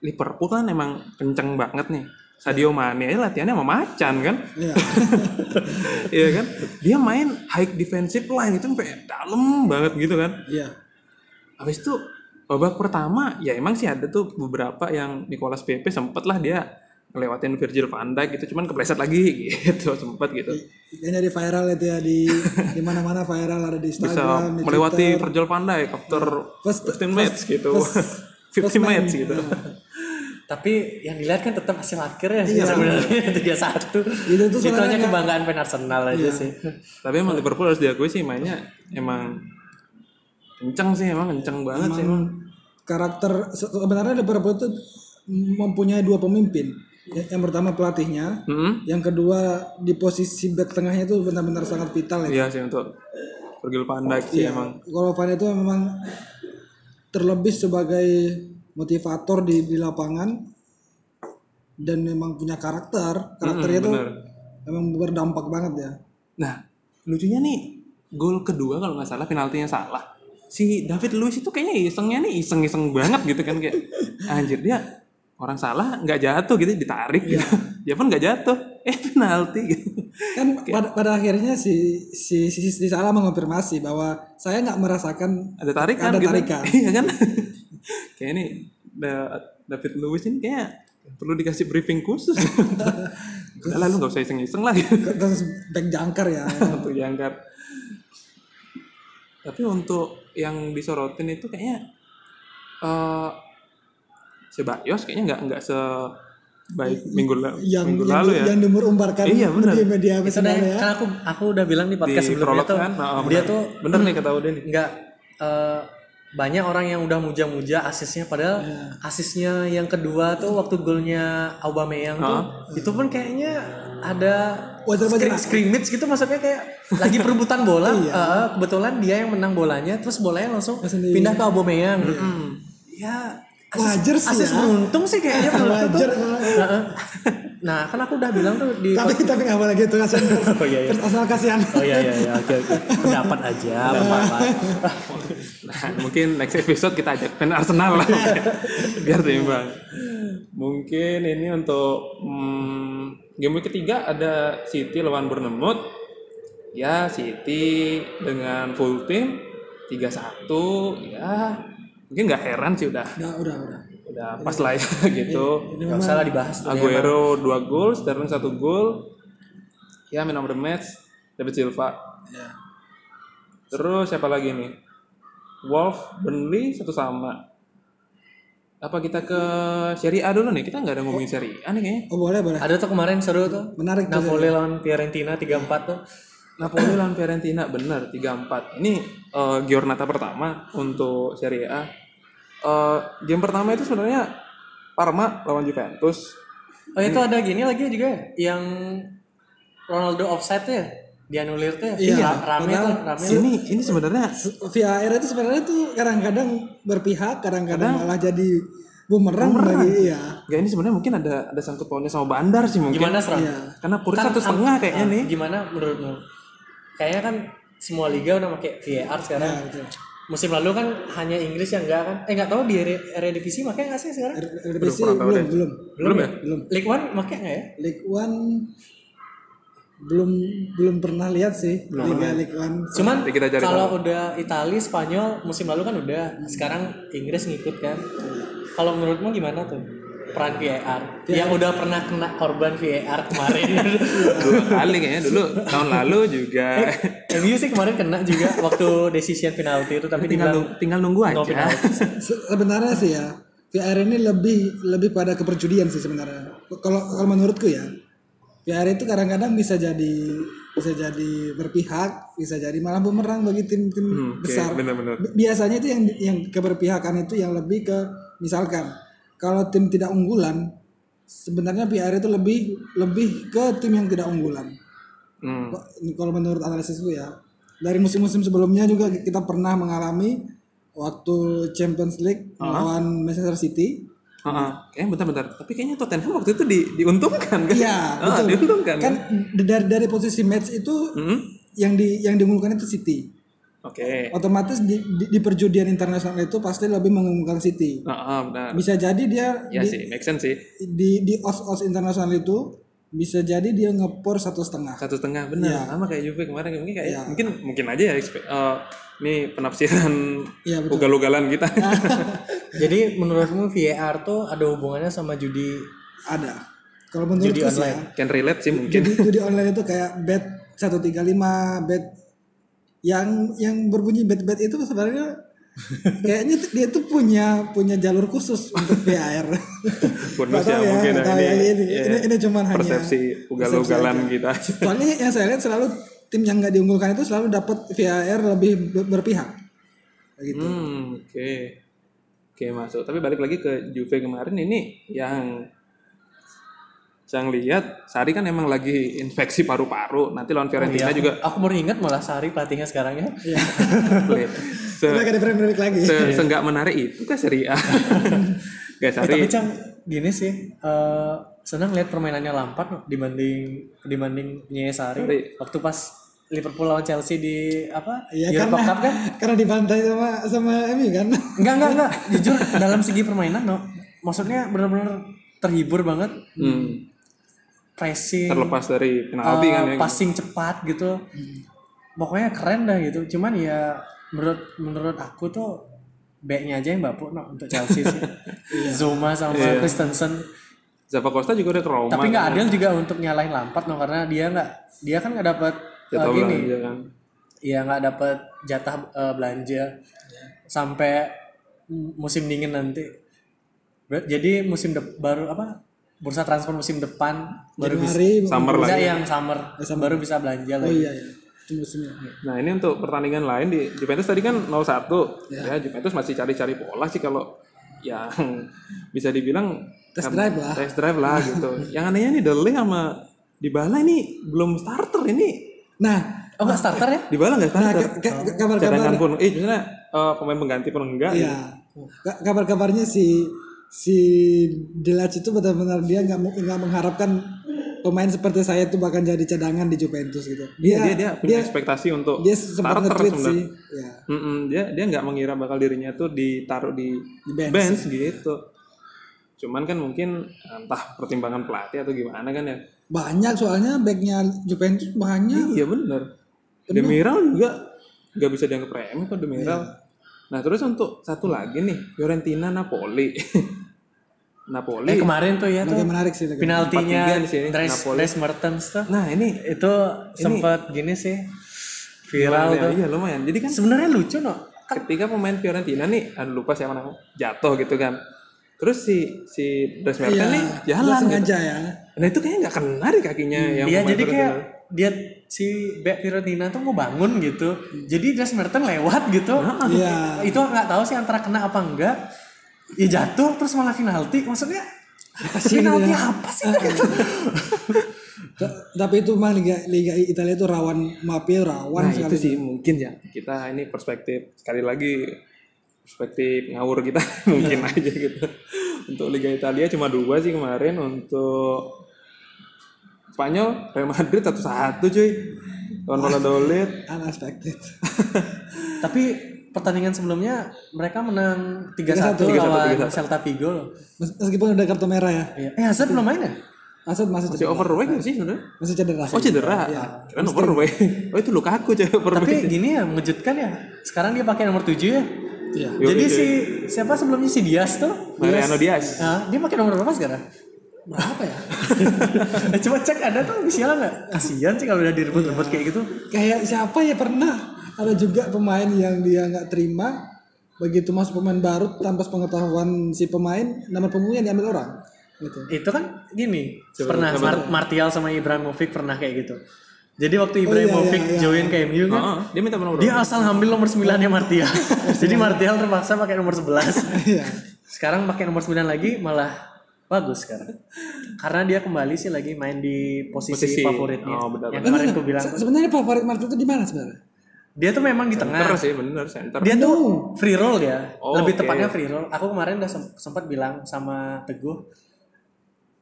Liverpool kan emang kenceng banget nih. Sadio Mane aja latihannya sama macan kan? Iya. [laughs] Iya kan? Dia main high defensive line itu sampai dalam banget gitu kan. iya Habis itu babak pertama ya emang sih ada tuh beberapa yang Nicolas Pepe sempet lah dia ngelewatin Virgil van Dijk gitu cuman kepleset lagi [laughs] gitu sempet gitu yang jadi viral itu ya di di mana-mana viral ada di bisa Instagram di melewati. Virgil van Dijk after First- 15 match gitu first- [laughs] 50 first man. match gitu Tapi yang dilihat kan tetap hasil akhir ya sih Iya. sebenarnya [laughs] tiga satu. Itu tuh Itu hanya sebenarnya- kebanggaan fan Arsenal aja Iya. sih. tapi emang Liverpool harus diakui sih mainnya emang kenceng sih emang kenceng banget sih emang karakter se- sebenarnya Liverpool itu mempunyai dua pemimpin Ya- yang pertama pelatihnya Hmm? yang kedua di posisi back tengahnya itu benar-benar sangat vital ya Iya sih untuk Virgil van Dijk sih Iya, emang kalau Van itu memang terlebih sebagai motivator di di lapangan dan memang punya karakter karakternya itu bener. memang berdampak banget ya Nah, lucunya nih, gol kedua kalau nggak salah penaltinya salah. Si David Luiz itu kayaknya isengnya nih iseng-iseng banget gitu kan kayak anjir dia orang salah nggak jatuh gitu ditarik gitu. Dia [laughs] pun nggak jatuh, [laughs] eh penalti gitu. kan pada, pada akhirnya si si si, si Salah mengonfirmasi bahwa saya nggak merasakan Ada tarikan Ada gitu. tarikan. [laughs] Iya kan? kayak ini Da- David Luiz ini kayak perlu dikasih briefing khusus. Udah lah lu nggak usah iseng-iseng lah gitu. terus back jangkar ya untuk diangkat. Tapi untuk yang disorotin itu kayaknya eh Sebayos kayaknya nggak nggak sebaik minggu, la- yang minggu yang, lalu ya. yang diumur umbarkan Iya, benar. di media Itu deh, ya. kan aku aku udah bilang di Di podcast sebelumnya prolog tuh kan, nah, dia tuh bener nih kata Ude nih. nggak eh, banyak orang yang udah muja-muja asisnya padahal asisnya yang kedua tuh waktu golnya Aubameyang tuh itu pun kayaknya ada scrim- scrimmage gitu maksudnya kayak lagi perebutan bola. [laughs] Eh, kebetulan dia yang menang bolanya terus bolanya langsung di- pindah ke Aubameyang. Mm. ya asis, Wajar sih asis ya. beruntung sih kayaknya. Wajar. Nah kan aku udah bilang tuh di tapi tapi nggak boleh gitu kasihan [laughs] Oh, iya, iya. Arsenal kasihan Oh iya iya iya oke oke. Pendapat aja [laughs] apa-apa. Nah, mungkin next episode kita ajak fan Arsenal lah. [laughs] Biar seimbang. Mungkin ini untuk hmm, game week ketiga ada City lawan Bournemouth. Ya, City dengan full team 3-1 ya mungkin nggak heran sih udah udah udah udah udah pas lah ya [laughs] [laughs] gitu Gak usah lah dibahas tuh. Aguero 2 gol Sterling 1 gol ya man of the match David Silva ya Terus siapa lagi nih? Wolf, Burnley satu sama. Apa kita ke Serie A dulu nih? Kita nggak ada ngomongin Serie A nih kayaknya. oh boleh boleh Ada tuh kemarin seru tuh. menarik tuh Napoli lawan Fiorentina 3-4 tuh. Napoli lawan Fiorentina bener 3-4. Ini eh, giornata pertama untuk Serie A. Eh, game pertama itu sebenarnya Parma lawan Juventus. Oh itu ada gini lagi juga ya, yang Ronaldo offside tuh ya dianulir tuh ya. Iya, rame padahal tuh, rame. Ini ini sebenarnya VAR itu sebenarnya tuh kadang-kadang berpihak kadang-kadang malah jadi bumerang, lagi ya Gak ini sebenarnya mungkin ada ada sangkut pautnya sama Bandar sih mungkin. Gimana Seram? Iya. Karena Kan satu setengah kayaknya Ah, nih. Gimana menurutmu? Kayaknya kan semua liga udah pakai VAR sekarang. Ya, betul. Musim lalu kan hanya Inggris yang enggak kan? Eh enggak tahu di Ere- Eredivisie pakai nggak sih sekarang? Eredivisie tahu belum deh. belum Belum ya? belum League One pakai nggak ya? League One belum belum pernah lihat sih Liga League One Cuman kita cari kalau udah Italia, Spanyol musim lalu kan udah. Sekarang Inggris ngikut kan. Kalau menurutmu gimana tuh peran VAR? Yang udah pernah kena korban VAR kemarin. [laughs] Dua kali kayaknya dulu tahun lalu juga. MU sih kemarin kena juga waktu decision penalti itu tapi tinggal tinggal nung- tinggal nunggu aja. no sebenarnya sih ya VR ini lebih lebih pada keperjudian sih sebenarnya kalau kalau menurutku ya VR itu kadang-kadang bisa jadi bisa jadi berpihak bisa jadi malah bumerang bagi tim-tim Hmm, oke, besar benar-benar. Bi- biasanya itu yang yang keberpihakan itu yang lebih ke misalkan kalau tim tidak unggulan sebenarnya VR itu lebih lebih ke tim yang tidak unggulan Hmm. kalau menurut analisisku ya dari musim-musim sebelumnya juga kita pernah mengalami waktu Champions League melawan Manchester City Heeh. Kayaknya bentar-bentar. Tapi kayaknya Tottenham waktu itu di, diuntungkan kan? Iya, Ah, betul. diuntungkan kan kan? dari dari posisi match itu Hmm? yang di yang diunggulkan itu City Oke. otomatis di, di, di perjudian internasional itu pasti lebih mengunggulkan City Heeh, benar. bisa jadi dia Ya di, sih, make sense sih. di di os os internasional itu bisa jadi dia ngepor satu setengah Satu setengah benar. Iya. Sama kayak Juve kemarin mungkin kayak mungkin mungkin aja ya eh, ini penafsiran betul. ugal-ugalan kita. [laughs] [laughs] Jadi menurutmu VAR tuh ada hubungannya sama judi ada kalau menurutku sih ya Can relate sih mungkin. judi, judi online itu kayak bet 135 bet yang yang berbunyi bet bet itu sebenarnya kayaknya dia tuh punya punya jalur khusus untuk VAR. [laughs] Bonus tahu ya, mungkin tahu ini, ya, ini, ya, ini, ini cuman hanya persepsi ugal-ugalan persepsi kita. [laughs] Soalnya yang saya lihat selalu tim yang nggak diunggulkan itu selalu dapat VAR lebih ber- berpihak. Gitu. Hmm, oke. Oke, masuk. Tapi balik lagi ke Juve kemarin ini yang saya lihat Sari kan emang lagi infeksi paru-paru. Nanti lawan Fiorentina juga Aku baru ingat malah Sari pelatihnya sekarang ya. [laughs] se, gak ada Premier League lagi. se, seenggak menarik itu kan Serie A. [laughs] Guys, Eh, tapi Sari Cang gini sih eh senang lihat permainannya Lampard no, dibanding dibanding punya Sari. Sari. Waktu pas Liverpool lawan Chelsea di apa? Iya Europa karena Cup kan? karena dibantai sama sama MU kan. Enggak, enggak, enggak. [laughs] Jujur dalam segi permainan no. Maksudnya benar-benar terhibur banget. hmm, Pressing, terlepas dari penalti eh, kan ya. passing cepat gitu. Pokoknya keren dah gitu. Cuman ya menurut menurut aku tuh backnya aja yang bapuk no, untuk Chelsea sih. [laughs] Zuma sama Iya. Christensen. Zapa Costa juga udah trauma. Tapi nggak adil juga untuk nyalahin Lampard no karena dia nggak dia kan nggak dapat uh, gini. belanja kan. Iya nggak dapat jatah eh, belanja sampai m- musim dingin nanti. Jadi musim baru apa bursa transfer musim depan baru bisa Summer lagi. yang summer, baru bisa belanja Oh lagi. iya iya. musimnya. Nah ini untuk pertandingan lain di Juventus tadi kan 0-1 ya Juventus masih cari-cari pola sih kalau yang [laughs] bisa dibilang Test kan- drive lah. Test drive lah gitu. [laughs] yang anehnya nih Dele sama Dybala ini belum starter ini. Nah, Oh nggak starter ya? Dybala nggak nah starter. ka- ka- kabar-kabar pun, eh maksudnya eh, pemain pengganti pun enggak. gitu. Iya. Ka- Kabar-kabarnya si si Delac itu benar-benar dia nggak nggak mengharapkan pemain seperti saya itu bakal jadi cadangan di Juventus gitu. Iya, dia, dia punya ekspektasi untuk dia starter sebenarnya. sih. Ya. Mm-mm, dia dia nggak mengira bakal dirinya tuh ditaruh di, Di bench. bench gitu. Cuman kan mungkin entah pertimbangan pelatih atau gimana kan ya. Banyak soalnya backnya Juventus banyak. Iya bener. Demiral juga nggak bisa dianggap remeh kok Demiral. Nah terus untuk satu lagi nih Fiorentina Napoli. [laughs] Napoli. Eh kemarin tuh ya tuh menarik sih. penaltinya 4-3 di sini, Dres, Napoli. Dres Mertens tuh Nah ini itu sempat gini sih viral lumayan, tuh. Iya lumayan. Jadi kan Sebenarnya lucu no. ketika pemain Fiorentina nih, aduh lupa siapa namanya, jatuh gitu kan. Terus si si Dres Mertens Iya, nih jalan. gitu. sengaja ya. Nah itu kayaknya nggak kena di kakinya yang Iya jadi kayak dia si back Fiorentina tuh mau bangun gitu. Jadi Dres Mertens lewat gitu. Iya. Itu nggak tahu sih antara kena apa enggak. Ya jatuh terus malah penalti. Maksudnya penalti gitu ya? apa sih gitu. [laughs] Ta- Tapi itu mah Liga Liga Italia itu rawan mafia rawan Nah sekali. itu sih mungkin ya kita ini perspektif sekali lagi perspektif ngawur kita [laughs] mungkin Iya. aja gitu. Untuk Liga Italia cuma dua sih kemarin untuk Spanyol Real Madrid satu satu cuy lawan Valladolid. Unexpected. [laughs] Tapi pertandingan sebelumnya mereka menang 3-1 3-1, lawan 3-1. Celta Vigo Meskipun udah kartu merah ya. Iya. Eh Hazard belum main ya? Asad masih Masih cedera. overweight nggak sih sebenarnya? Masih cedera. Oh cedera. Keren overweight. Oh itu Lukaku cuy Tapi overweight. gini ya mengejutkan ya. Sekarang dia pakai nomor 7 ya. Iya. Jadi si siapa sebelumnya si Diaz tuh? Mariano Diaz. Nah, dia pakai nomor berapa sekarang? Berapa ya? [laughs] Eh, Coba cek ada tuh officialnya nggak? Kasihan sih kalau udah direbut-rebut kayak gitu. Kayak siapa ya pernah ada juga pemain yang dia nggak terima begitu masuk pemain baru tanpa pengetahuan si pemain nama punggungnya diambil orang gitu. Itu kan gini, pernah Mar- Martial sama Ibrahimovic pernah kayak gitu. Jadi waktu Ibrahimovic iya, iya. join ke MU kan, Oh, dia minta nomor dia asal ngambil nomor 9 nya Martial. [laughs] Jadi Martial terpaksa pakai nomor 11. [laughs] Iya. Sekarang pakai nomor 9 lagi malah bagus sekarang. Karena dia kembali sih lagi main di posisi, Posisi. favoritnya. Oh, benar, yang kemarin aku bilang. Se- Sebenarnya favorit Martin itu di mana sebenarnya? Dia tuh memang di tengah. Center sih bener center. Dia tuh free roll ya. Oh, Lebih oke. tepatnya free roll. Aku kemarin udah sem- sempat bilang sama Teguh.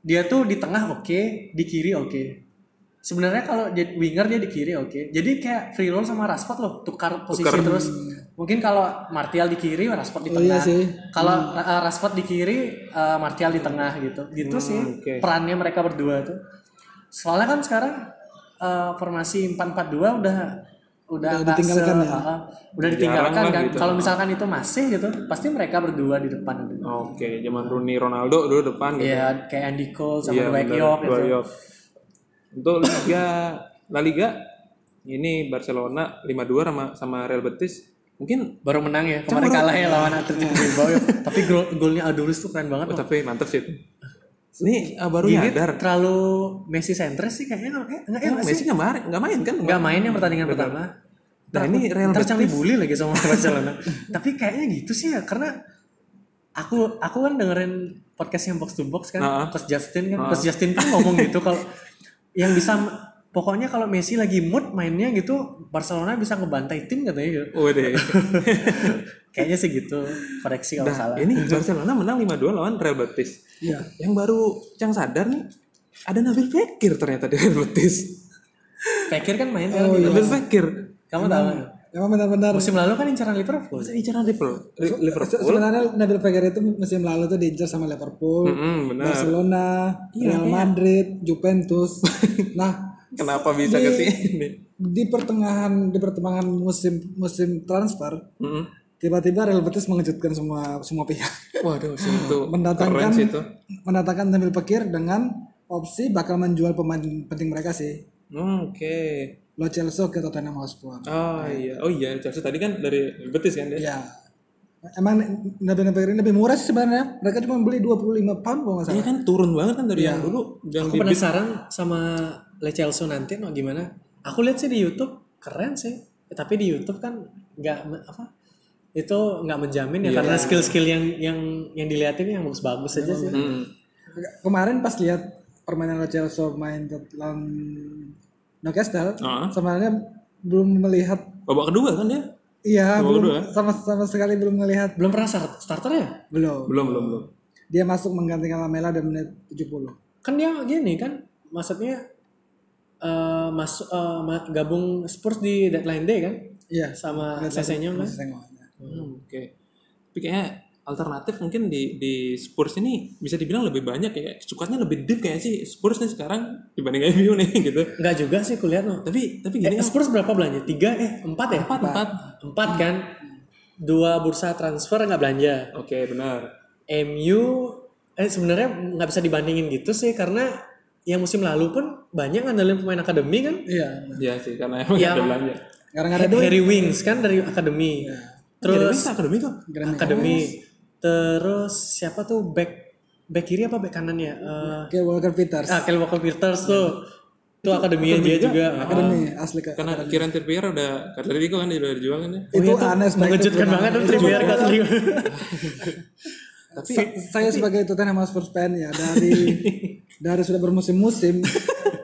Dia tuh di tengah oke, di kiri oke. Sebenarnya kalau jadi winger dia di kiri oke. Jadi kayak free roll sama Rashford loh, tukar posisi Tukar. terus. Mungkin kalau Martial di kiri, Rashford di Oh, iya tengah. sih. Kalau uh, Rashford di kiri, uh, Martial di tengah gitu. Gitu sih oke. perannya mereka berdua tuh. Soalnya kan sekarang uh, formasi 442 udah udah Udah ditinggalkan se- ya? uh, udah ditinggalkan kan gitu. kalau misalkan itu masih gitu pasti mereka berdua di depan gitu. Oke, zaman Rooney Ronaldo dulu depan gitu. Iya kayak Andy Cole sama Iya, Dwight bener, York gitu. Untuk Liga La Liga ini Barcelona 5-2 sama sama Real Betis. Mungkin Baru menang ya kemarin kalah ya lawan Atletico Bilbao. ya. Tapi gol golnya Aduris tuh keren banget. oh, loh. tapi mantep sih itu. Ini ah, baru Gini nyadar. terlalu Messi sentris sih kayaknya nggak eh, nggak ya, Eh, nggak sih? Messi nggak main, nggak main kan? Nggak main yang pertandingan pertama. Nah, ini Real Ntar Betis. bully lagi sama [laughs] Barcelona. Tapi kayaknya gitu sih ya karena aku aku kan dengerin podcast yang box to box kan, Ah. Coach Justin kan, Coach Justin pun ngomong gitu kalau yang bisa pokoknya kalau Messi lagi mood mainnya gitu Barcelona bisa ngebantai tim katanya gitu. Oh deh. [laughs] Kayaknya sih gitu, koreksi kalau salah. Ini [laughs] Barcelona menang 5-2 lawan Real Betis. Iya. Yang baru yang sadar nih ada Nabil Fekir ternyata di Real Betis. Fekir kan main Oh, kan di Nabil Fekir. Kamu tahu? Emang benar-benar Musim lalu kan incaran Liverpool. Masa bicara Liverpool? Liverpool. Se- sebenarnya Nabil Fekir itu musim lalu tuh diincar sama Liverpool, Mm-mm, benar. Barcelona, Real Madrid, Juventus. [laughs] nah, Kenapa bisa ke sini? di pertengahan di pertengahan musim musim transfer, Mm-mm. Tiba-tiba Real Betis mengejutkan semua semua pihak. Waduh, sih itu [laughs] mendatangkan keren sih itu. mendatangkan Nabil Fekir dengan opsi bakal menjual pemain penting mereka sih. Hmm, Oke. Lo Chelsea ke Tottenham Hotspur. Oh iya, oh iya Chelsea tadi kan dari Betis kan dia. Ya. Emang Nabil Fekir ini lebih murah sih sebenarnya. Mereka cuma beli 25 pound kalau nggak salah. kan turun banget kan dari yang dulu yang Aku penasaran sama Le Chelsea nanti no gimana? Aku lihat sih di YouTube keren sih. Tapi di YouTube kan nggak apa itu nggak menjamin ya Iya. karena skill-skill yang yang yang dilihatin yang bagus-bagus aja sih. Hmm. Kemarin pas lihat permainan Lo Celso main lawan Newcastle, Ah. sebenarnya belum melihat Babak kedua kan dia? iya Babak belum kedua. sama sama sekali belum melihat Belum pernah start, starter ya? belum. Belum, belum, belum. Dia masuk menggantikan Lamela di menit 70. Kan dia gini kan, maksudnya eh masuk eh, ma- gabung Spurs di deadline day kan Iya. sama Sesenyong kan. Sengok. Hmm, Oke. Tapi kayaknya alternatif mungkin di di Spurs ini bisa dibilang lebih banyak ya. Sukanya lebih deep kayak sih Spurs nih sekarang dibanding MU nih [laughs] gitu. Enggak juga sih kulihat no. Tapi tapi Eh, gini Spurs berapa belanja? Tiga eh empat ya? empat empat. Empat kan? Dua bursa transfer nggak belanja. Oke benar. MU eh sebenarnya nggak bisa dibandingin gitu sih karena yang musim lalu pun banyak ngandelin pemain akademi kan. Iya. Iya sih karena emang Yang- ada belanja. Karena ada duit. Harry Wings kan dari akademi. Terus Terus akademi tuh. akademi. Terus siapa tuh back back kiri apa back kanan ya? Eh, Kayak Walker Peters. ah, Kyle Walker Peters tuh. Itu akademi dia juga. Ah. Akademi asli ke. Karena Kieran Trippier udah Atletico kan dia udah dijual kan ya. Itu Oh, iya, aneh Mengejutkan banget tuh Trippier ke Atletico. [laughs] Tapi saya sebagai Tottenham Hotspur fan ya dari [laughs] dari sudah bermusim-musim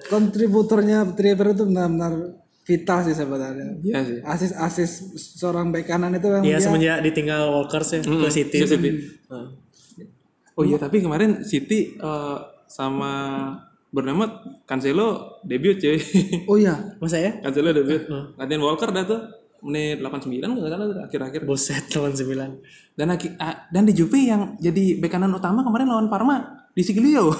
kontributornya Trippier itu benar-benar vital sih sebenarnya. Iya sih. Asis asis seorang bek kanan itu yang Iya dia semenjak ditinggal Walker sih ke City. ke City. Ah. Oh iya tapi kemarin City eh, sama bernama Cancelo debut cuy. Oh iya, Masa ya? Cancelo debut. Latihan Walker dah tuh menit 89 nggak salah tuh akhir-akhir. Boset lawan 9. Dan dan di Juve yang jadi bek kanan utama kemarin lawan Parma di Siglio.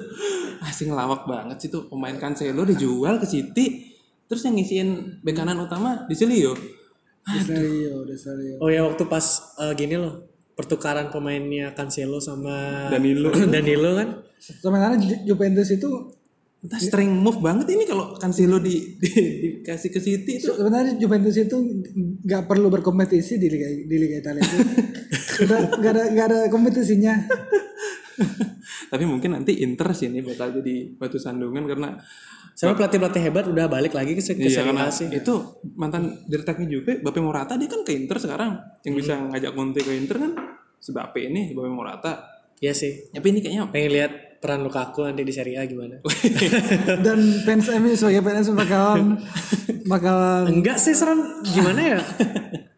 [laughs] Asing ngelawak banget sih tuh pemain Cancelo dijual ke City. Terus yang ngisiin bek kanan utama di Siglio. Desario, Desario. Oh ya waktu pas eh, gini loh pertukaran pemainnya Cancelo sama Danilo. [clears throat] Danilo kan. Sebenarnya Ju- Juventus itu Entah string move banget ini kalau Cancelo di, di, dikasih ke City itu. sebenarnya Juventus itu nggak perlu berkompetisi di liga di liga Italia itu. Nggak ada nggak ada kompetisinya. [laughs] Tapi mungkin nanti Inter sih ini bakal jadi batu sandungan karena Sama pelatih-pelatih hebat udah balik lagi ke, ke Iya Serie karena A sih. itu mantan direkturnya Juve, Bape Morata dia kan ke Inter sekarang. Yang bisa ngajak Conte ke Inter kan si Bape ini, Bape Morata. Iya sih. Tapi ini kayaknya Pengen lihat peran Lukaku nanti di Serie A gimana. [laughs] Dan fans MU sebagai fans bakalan [laughs] bakalan Enggak sih Seran gimana ya?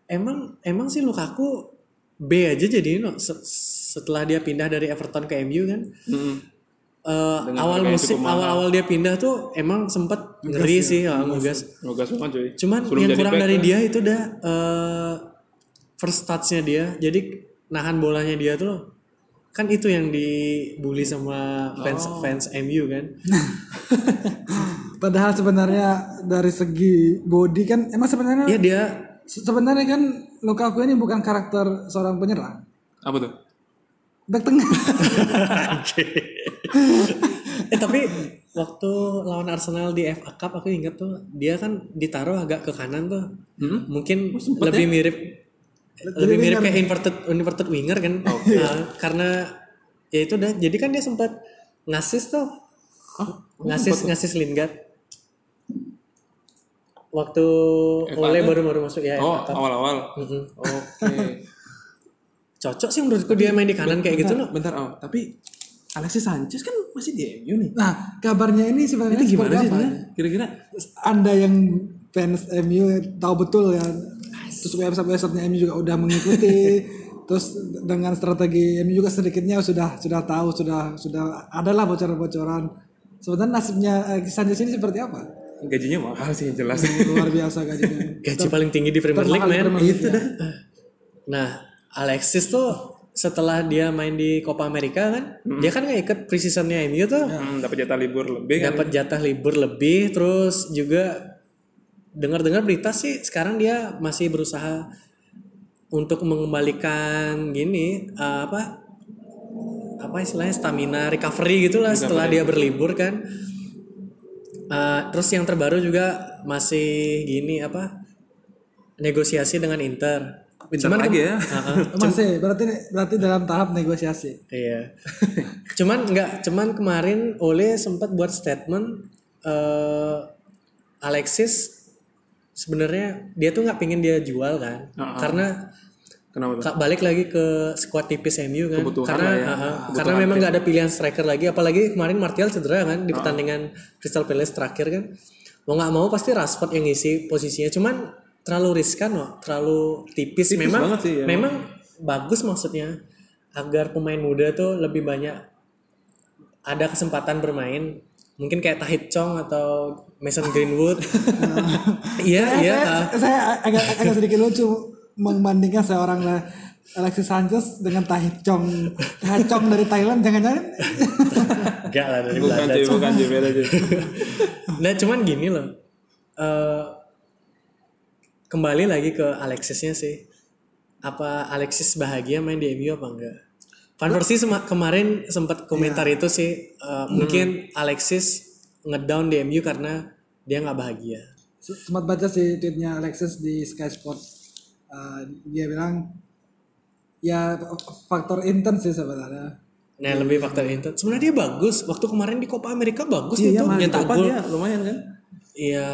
emang emang sih Lukaku B aja jadi no. Setelah dia pindah dari Everton ke MU kan. mm, Eh, Dengan awal mahal. awal-awal dia pindah tuh emang sempat ngeri sih ya, ngegas. ngegas banget cuy. Cuman Sebelum yang kurang dari kan. dia itu udah eh, first touch-nya dia. Jadi nahan bolanya dia tuh. Kan itu yang dibully sama fans Oh. fans MU kan. [laughs] padahal sebenarnya dari segi body kan emang sebenarnya Iya dia se- sebenarnya kan Lukaku ini bukan karakter seorang penyerang. Apa tuh? Back tengah. eh tapi waktu lawan Arsenal di FA Cup aku ingat tuh dia kan ditaruh agak ke kanan tuh. Hmm? Mungkin lebih mirip lebih mirip kayak inverted inverted winger kan. Nah, karena ya itu dah jadi kan dia sempat ngasis tuh. ngasis ngasis Lingard. Waktu Ole baru baru masuk ya Oh, awal-awal. Mm-mm. Oke. Cocok sih menurutku dia main di kanan kayak gitu no. bentar, oh, tapi Alexis Sanchez kan masih di MU nih. Nah, kabarnya ini sebenarnya Itu seperti gimana sih? Kira-kira Anda yang fans MU tahu betul ya. Terus website-websitenya MU juga udah mengikuti. [laughs] Terus dengan strategi MU juga sedikitnya sudah sudah tahu sudah sudah adalah bocoran-bocoran. Sebenarnya nasibnya eh, Sanchez ini seperti apa? gajinya mahal sih jelas. Luar biasa gajinya. [laughs] Gaji paling tinggi di Premier League men. League, ya. Nah, Alexis tuh setelah dia main di Copa America kan, dia kan nggak ikut preseasonnya MU tuh, Hmm, dapat jatah libur lebih kan. dapat jatah libur lebih, terus juga dengar-dengar berita sih sekarang dia masih berusaha untuk mengembalikan gini eh, apa apa istilahnya stamina recovery gitulah setelah dia berlibur kan. Eh, terus yang terbaru juga masih gini apa negosiasi dengan Inter. Bentar lagi ya. [laughs] Masih berarti berarti dalam tahap negosiasi. Iya. cuman nggak, cuman kemarin Ole sempat buat statement eh Alexis sebenarnya dia tuh nggak pengen dia jual kan Heeh. karena Kenapa tuh? Balik lagi ke squad tipis MU kan Kebutuhan karena ya. uh-uh, karena memang nggak ada pilihan striker lagi apalagi kemarin Martial cedera kan di pertandingan Crystal Palace terakhir kan mau nggak mau pasti Rashford yang ngisi posisinya cuman terlalu riskan loh terlalu tipis, memang banget sih, ya. memang bagus maksudnya. Agar pemain muda tuh lebih banyak ada kesempatan bermain. Mungkin kayak Tahit Chong atau Mason Greenwood. [laughs] Iya iya saya, uh, saya agak agak sedikit lucu membandingkan seorang lah Alexis Sanchez dengan Tahit Chong. Tahit Chong dari Thailand jangan-jangan. Enggak lah dari Bukan Belanda. bukan cuy, beda. [laughs] Nah cuman gini loh, eh, kembali lagi ke Alexisnya sih. Apa Alexis bahagia main di MU apa enggak? Van Persie sema- kemarin sempat komentar itu sih, eh, mungkin Alexis ngedown di MU karena dia nggak bahagia. sempat baca sih tweetnya Alexis di Sky Sport Eh, dia bilang ya faktor intens sih sebenarnya Nah lebih faktor itu. Sebenarnya dia bagus. Waktu kemarin di Copa America bagus Iya, main nyetak gol. dia lumayan kan? Iya,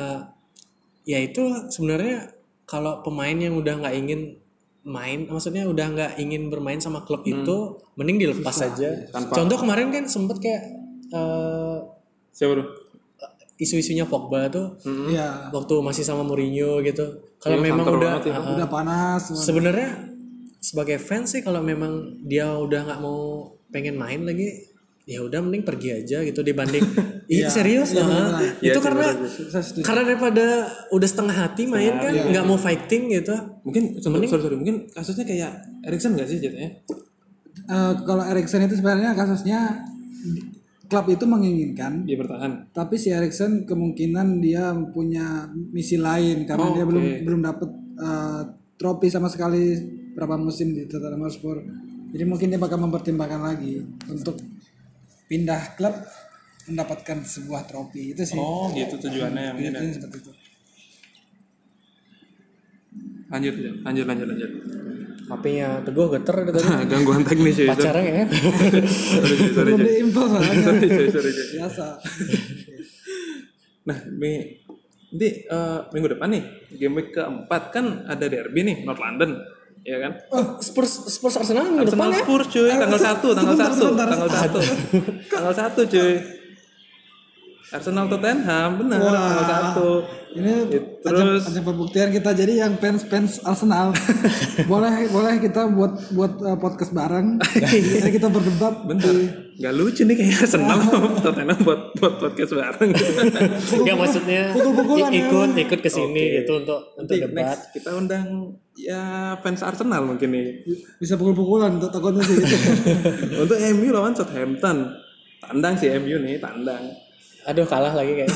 ya itu sebenarnya kalau pemain yang udah nggak ingin main, maksudnya udah nggak ingin bermain sama klub itu, mending dilepas saja. Contoh kemarin kan sempet kayak eh, Siapa bro? isu-isunya Pogba tuh Iya waktu masih sama Mourinho gitu. Kalau Iya, memang santer udah banget ya. ah, udah panas sebenarnya sebagai fans sih kalau memang dia udah nggak mau pengen main lagi, ya udah mending pergi aja gitu dibanding. [laughs] Iya serius, ah. Iya itu sih, karena setuju. karena daripada udah setengah hati main kan nggak mau fighting gitu Mungkin, sorry, sorry, sorry, mungkin kasusnya kayak Erikson gak sih jatuhnya? Eh, kalau Erikson itu sebenarnya kasusnya klub itu menginginkan Dia bertahan. tapi si Erikson kemungkinan dia punya misi lain karena Oh, dia oke. belum belum dapat eh, trofi sama sekali berapa musim di Tottenham Hotspur. Jadi mungkin dia bakal mempertimbangkan lagi untuk pindah klub mendapatkan sebuah trofi itu sih. Oh gitu tujuannya mungkin ya. Ini seperti itu. Lanjut, lanjut, lanjut, lanjut. HP-nya teguh geter tadi [laughs] Gangguan teknis cuy. pacarnya ya Sorry, sorry. [laughs] Sorry, cuy, sorry, cuy. Biasa. Nah, Mi- nanti eh, minggu depan nih, game week keempat kan ada derby nih, North London, ya kan? oh Spurs Spurs Arsenal minggu depan Arsenal ya Spurs cuy, tanggal 1, tanggal 1, tanggal 1. Tanggal 1 cuy. Arsenal Tottenham, benar, tanggal 1. Ini Terus- ada pembuktian kita jadi yang fans fans Arsenal [laughs] boleh boleh kita buat buat uh, podcast bareng. Jadi kita berdebat. Bentar, nggak lucu nih kayak Arsenal [laughs] Tottenham buat buat podcast bareng. nggak maksudnya Pukul-pukulan i- ya. ikut ikut ke sini gitu untuk untuk Nanti debat next kita undang ya fans Arsenal mungkin nih. Bisa pukul-pukulan [laughs] untuk takutnya sih. Untuk MU lawan Southampton. Tandang sih MU nih, tandang. Aduh kalah lagi kayak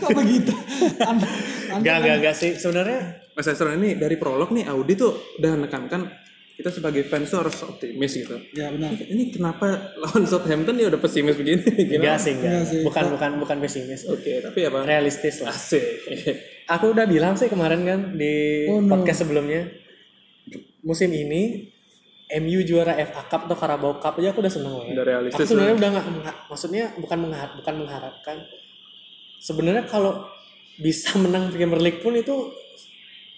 Kok begitu? Anda, nggak nggak nggak sih sebenarnya Mas Esther ini dari prolog nih Audi tuh udah menekankan kita sebagai fans tuh harus optimis gitu. ya benar. Ini kenapa lawan Southampton dia udah pesimis begini? [laughs] enggak sih enggak Nggak sih. bukan bukan bukan pesimis Oke, tapi apa? realistis lah Asik. aku udah bilang sih kemarin kan di Oh, no. podcast sebelumnya musim ini MU juara FA Cup atau Carabao Cup aja aku udah seneng banget. Udah realistis Aku sebenarnya udah nggak maksudnya bukan mengharap bukan mengharapkan. Sebenarnya kalau bisa [laughs] menang Premier League pun itu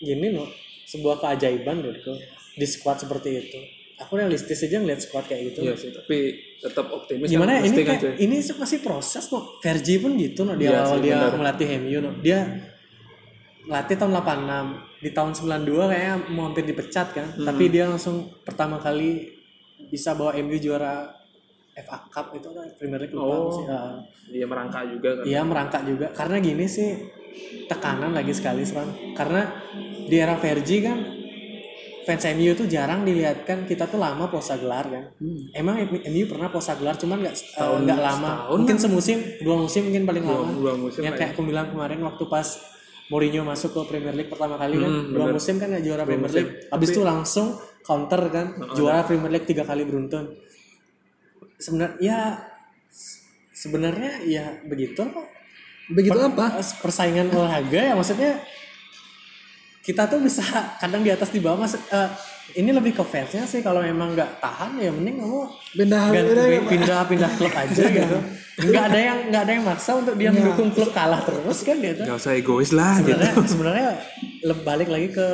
gini loh sebuah keajaiban menurutku di squad seperti itu. Aku realistis aja ngeliat squad kayak gitu. Iya sih, tapi tetap optimis. Gimana ya kan, ini pasti kan, kayak, ini masih proses no. Fergie pun gitu di Iya awal sih, dia benar. melatih MU no. Dia melatih tahun 86 di tahun 92 kayaknya mau hampir dipecat kan. Hmm. tapi dia langsung pertama kali bisa bawa MU juara FA Cup itu kan Premier League lupa Oh. sih Ah. Dia merangkak juga kan. Iya merangkak juga. Karena gini sih tekanan lagi sekali Sran. Karena di era Fergie kan fans MU tuh jarang dilihatkan kita tuh lama posa gelar kan. Emang MU pernah posa gelar cuman nggak eh, nggak lama. mungkin semusim dua musim mungkin paling lama. dua musim yang kayak aku bilang kemarin waktu pas Mourinho masuk ke Premier League pertama kali kan. Hmm, dua musim kan juara Premier League. habis itu langsung counter kan. Juara Premier League tiga kali beruntun. Sebenarnya ya sebenarnya ya begitu. Begitu apa? persaingan olahraga ya maksudnya kita tuh bisa [laughs] kadang di atas di bawah mas eh, ini lebih ke fansnya sih kalau memang nggak tahan ya mending kamu Pindah ganti- pindah- pindah pindah klub aja gitu nggak ada yang nggak ada yang maksa untuk dia mendukung klub kalah terus kan gitu Gak usah egois lah gitu. sebenarnya sebenarnya le- balik lagi ke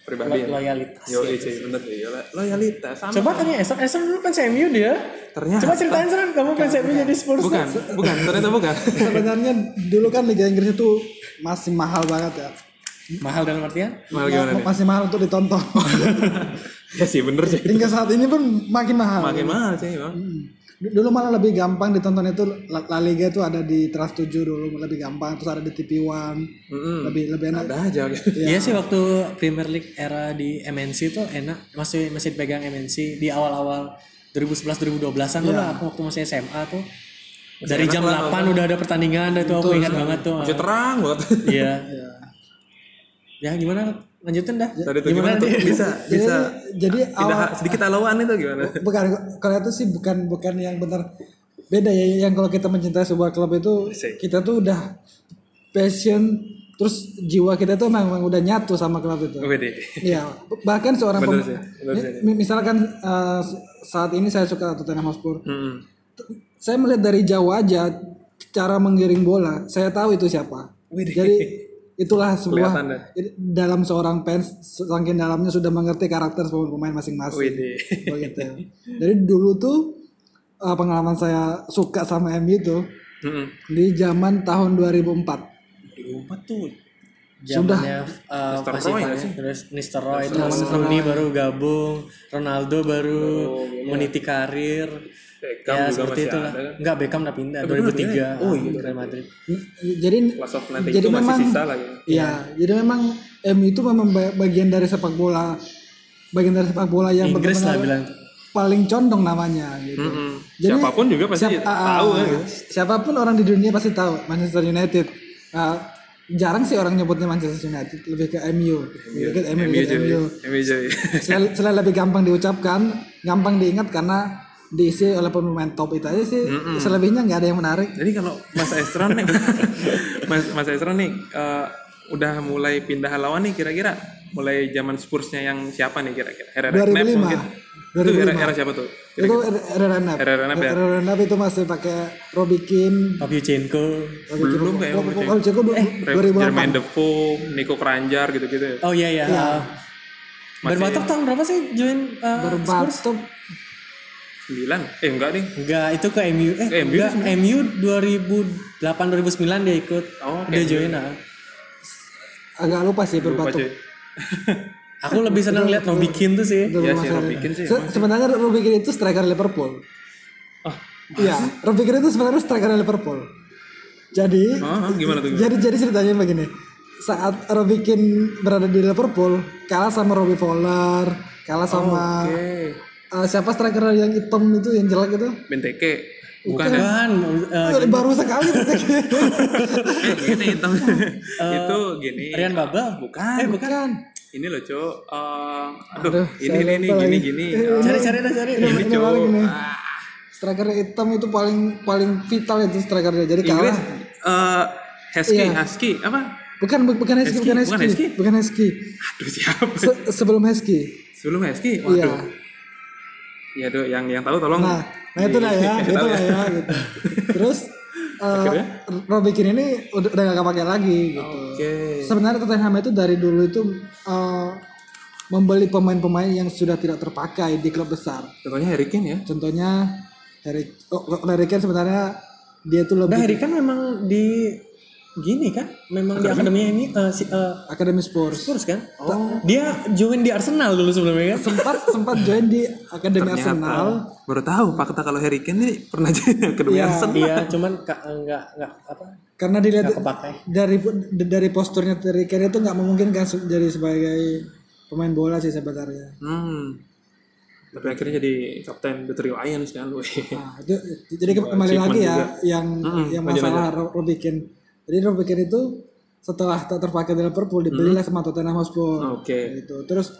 Pribadi lo- ya? loyalitas Yo, ya. iya bener ya. Loyalitas sama. coba tanya Eson Eson dulu fans MU dia Ternyata. coba ceritain Son kamu fans MU jadi Spurs Bukan, bukan, ternyata bukan. sebenarnya dulu kan Liga Inggris itu masih mahal banget ya mahal dalam artian Malah gimana nih? masih mahal untuk ditonton [laughs] Ya sih bener sih. hingga saat ini pun makin mahal Makin mahal sih bang. D- dulu malah lebih gampang ditonton itu La Liga itu ada di Trans 7 dulu lebih gampang terus ada di TV One Mm-mm. lebih lebih enak Ada aja gitu. Iya sih waktu Premier League era di MNC itu enak masih masih dipegang MNC di awal-awal 2011 2012-an tuh lah aku waktu masih SMA tuh dari jam 8 udah ada pertandingan dan itu aku ingat banget tuh. Masih terang banget. Iya. [laughs] Ya gimana lanjutin dah. Tadi tuh gimana tuh bisa jadi bisa jadi awal sedikit alauan itu gimana? [laughs] bukan kalau itu sih bukan bukan yang benar beda ya yang kalau kita mencintai sebuah klub itu kita tuh udah passion terus jiwa kita tuh memang udah nyatu sama klub itu Wede. Iya, bahkan seorang Bener pem- sih, bener sih. mi- misalkan eh, saat ini saya suka Tottenham Hotspur. Mm-mm. Saya melihat dari jauh aja cara menggiring bola, saya tahu itu siapa. Widih. Jadi itulah sebuah dalam seorang fans saking dalamnya sudah mengerti karakter pemain masing-masing. Begitu. Jadi dulu tuh eh, pengalaman saya suka sama MU itu Mm-mm. di zaman tahun 2004. 2004 tuh zamannya uh, Mr. masih Roy sih? terus Mr. Roy terus Rooney baru gabung Ronaldo baru meniti karir Beckham ya juga seperti masih itulah ada kan? enggak Beckham udah pindah Beckham udah 2003 pindah? Oh, iya. Real Madrid Jadi Class of nanti jadi itu masih memang sisa lagi. Iya, jadi memang MU itu memang ba- bagian dari sepak bola bagian dari sepak bola yang Inggris lah benar-benar bilang paling condong namanya gitu. Mm-mm. Jadi, Siapa pun juga pasti siap- ah, tahu ah, kan. gitu. Siapa pun orang di dunia pasti tahu Manchester United. Ah, jarang sih orang nyebutnya Manchester United, lebih ke MU. Dikit MU, MU dikit. MU. Selain, selain lebih gampang diucapkan, gampang diingat karena diisi oleh pemain top itu aja sih. Mm -mm. selebihnya nggak ada yang menarik. Jadi kalau Mas Estron nih [laughs] Mas Mas Estron nih uh, udah mulai pindah lawan nih kira-kira? Mulai zaman Spursnya yang siapa nih kira-kira? Herrera 2005 Knapp mungkin? Itu era, era siapa tuh? Kira -kira. itu Herrera Renap Herrera Renap ya? Herrera Renap itu masih pakai Robikin Robicenko belum kayak Robicenko belum eh, Jermaine Defoe Nico Kranjar gitu-gitu ya? oh iya iya. Ya. berbatok tahun berapa sih join eh, uh, Berbatok 2009 eh enggak nih. Enggak itu ke MU eh ke MU, enggak, delapan MU 2008 2009 dia ikut. Oh, dia join ah. agak lupa sih berbatu [laughs] aku lebih senang lihat Robikin tuh sih. ya sih Robikin sih Se sebenarnya Keane itu striker Liverpool. Oh, Iya, Keane itu sebenarnya striker Liverpool. Jadi oh, gimana tuh? jadi jadi ceritanya begini. Saat Robikin berada di Liverpool kalah sama Robbie Fowler kalah sama oh, okay eh, siapa striker yang hitam itu yang jelek itu? Benteke. Bukan ya? Kan uh, Eh, Baru sekali. Eh, [laughs] gini hitam. Itu gini. Rian Babel. Bukan. Eh, bukan. kan. Ini loh, Cok. Eh, aduh, Aduh, ini ini ini gini gini. Eh, Cari-cari dah cari. Ini, ini Cok. Ah, Striker hitam itu paling paling vital itu strikernya. Jadi Inggris kalah. eh Husky, Iya. Husky apa? Bukan bu- bukan Husky, Husky, bukan bukan Husky, Husky? bukan Husky. Aduh, siapa? Se- sebelum Husky. Sebelum Husky? Iya. Waduh. Iya, Dok, yang yang tahu tolong. Nah, nah itu lah ya, [laughs] itu lah ya gitu. Terus uh, Robbie Keane ini udah udah gak kepake lagi gitu. Oke. Sebenarnya Tottenham itu dari dulu itu uh, membeli pemain-pemain yang sudah tidak terpakai di klub besar. Contohnya Harry Kane ya. Contohnya Harry, oh, Harry Kane sebenarnya dia tuh Nah, lebih Harry kan memang di gini kan, memang di akademi ini uh, si, uh, akademi Spurs. Spurs kan. Oh. Dia join di Arsenal dulu sebelumnya kan. Sempat sempat join di akademi Arsenal. Baru tahu fakta kalau Harry Kane ini pernah jadi [laughs] kedua Arsenal. Iya, cuman ka, enggak enggak apa Karena dilihat enggak kepakai. dari dari posturnya Harry Kane itu nggak memungkinkan jadi sebagai pemain bola sih sebenarnya. Hmm. Tapi akhirnya jadi kapten The Three Lions kan. Nah, itu, jadi ke- kembali lagi ya yang yang lanjut, masalah Ro- Robbie Keane. Jadi Robbie Keane itu setelah tak terpakai di Liverpool dibelilah sama Tottenham Hotspur. Oke. Gitu. Terus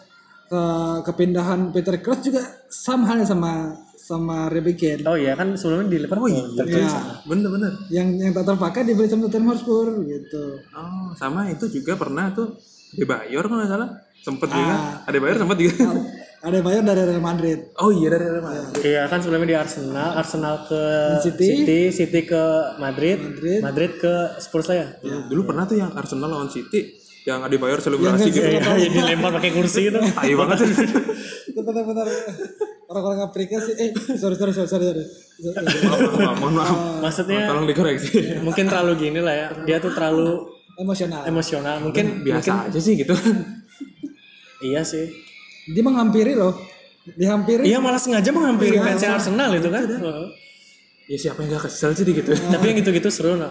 eh, kepindahan Peter Crouch juga sama halnya sama sama Keane. Oh iya kan sebelumnya di Liverpool. Iya. Bener-bener. Yang yang tak terpakai dibeli sama Tottenham Hotspur gitu. Oh, sama itu juga pernah tuh Di Bayor kalau nggak salah sempet Ah. juga. Ada Bayor sempet juga. Ada bayar dari Real Madrid oh iya dari Real Madrid. Iya kan sebelumnya di Arsenal, Arsenal ke City. City, City ke Madrid, Madrid. Madrid ke Spurs ya. Dulu pernah tuh yang Arsenal lawan City yang ada Bayor selebrasi gitu. Iya, iya, dilempar pakai kursi itu. [laughs] Tai banget. bentar-bentar orang-orang Afrika sih eh sorry sorry sorry sorry, sorry. Maaf, maaf, mohon maaf. Maksudnya Tolong dikoreksi. mungkin terlalu gini lah ya. Dia tuh terlalu emosional emosional. Mungkin Biasa aja sih gitu. iya sih. Dia menghampiri loh dihampiri Iya malah sengaja menghampiri fans Arsenal itu kan. Heeh. ya siapa yang gak kesel sih gitu. [laughs] Tapi yang gitu-gitu seru no.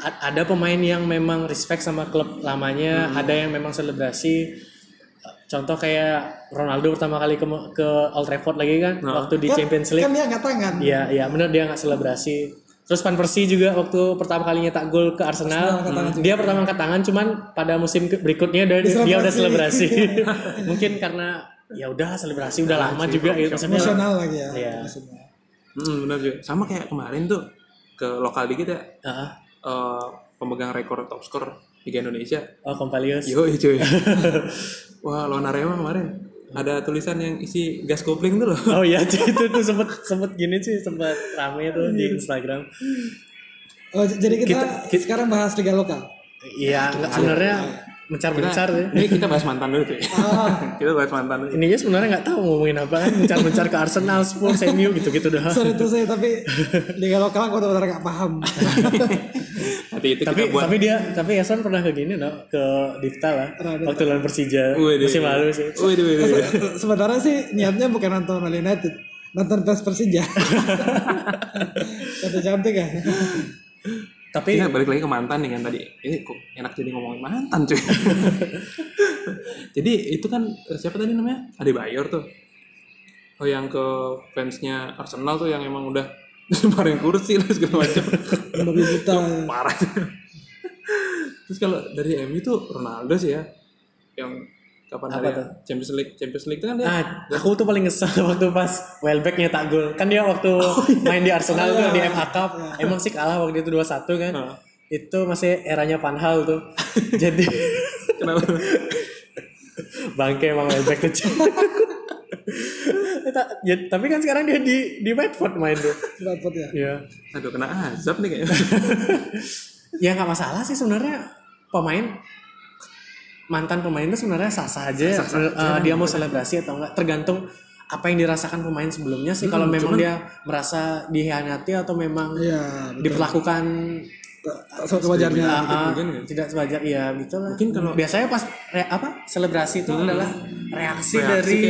A- Ada pemain yang memang respect sama klub lamanya, ada yang memang selebrasi. Contoh kayak Ronaldo pertama kali ke, ke Old Trafford lagi kan, waktu di Champions League. kan dia angkat tangan Iya, iya benar dia nggak selebrasi. Terus Van Persie juga waktu pertama kalinya tak gol ke Arsenal, dia pertama angkat tangan, cuman pada musim berikutnya dia, dia udah selebrasi. [laughs] Mungkin karena ya udah selebrasi udah lama juga gitu maksudnya. emosional lagi ya Iya. maksudnya. Hmm, benar juga. Sama kayak kemarin tuh ke lokal dikit ya. Heeh. eh, pemegang rekor top skor Liga Indonesia. Oh, Kompalius. Yo cuy. [laughs] Wah lawan Arema kemarin ada tulisan yang isi gas kopling tuh loh. Oh iya itu tuh sempet sempet gini sih sempet rame tuh di Instagram. oh jadi kita, sekarang bahas liga lokal Iya nggak sebenarnya mencar-mencar sih. Ini kita bahas mantan dulu tuh. [laughs] kita bahas mantan dulu. Ininya sebenarnya nggak tahu ngomongin apa kan mencar-mencar ke Arsenal, Spurs, MU gitu-gitu dah. sorry tuh saya tapi liga lokal aku benar-benar gak paham [laughs] Nanti itu tapi kita buat. tapi dia tapi Yason pernah ke gini no ke Difta lah waktu lawan Persija Wih, musim lalu sih. Wih, wih, wih, wih. sebenarnya sih niatnya bukan nonton Man United nonton PES Persija [laughs] cantik-cantik ya Tapi Kita balik lagi ke mantan nih kan tadi. Ini kok enak jadi ngomongin mantan cuy. [laughs] jadi itu kan eh, siapa tadi namanya? Ade Bayor tuh. Oh yang ke fansnya Arsenal tuh yang emang udah [laughs] lemparin kursi lah segala macam. [laughs] babi buta Parah. Terus kalau dari MU tuh Ronaldo sih ya. Yang kapan hari ya? Champions League Champions League itu kan dia ah, aku tuh paling kesel [laughs] waktu pas Welbeck nyetak gol. Kan dia waktu main di Arsenal tuh di FA Cup emang sih kalah waktu itu 2-1 kan. Heeh. Itu masih eranya Van Hal tuh. [laughs] Jadi kenapa? [laughs] bangke emang Welbeck tuh. Ya, tapi kan sekarang dia di di Watford main tuh. dapat ya Iya. Aduh kena azab nih kayaknya. ya nggak masalah sih sebenarnya pemain mantan pemain itu sebenarnya sah sah aja, Eh, dia mau selebrasi atau enggak tergantung apa yang dirasakan pemain sebelumnya sih. Kalau memang dia merasa dihianati atau memang iya diperlakukan tak sewajarnya ah, ah, tidak sewajar iya gitu lah. Mungkin kalau biasanya pas re- apa selebrasi itu adalah reaksi, dari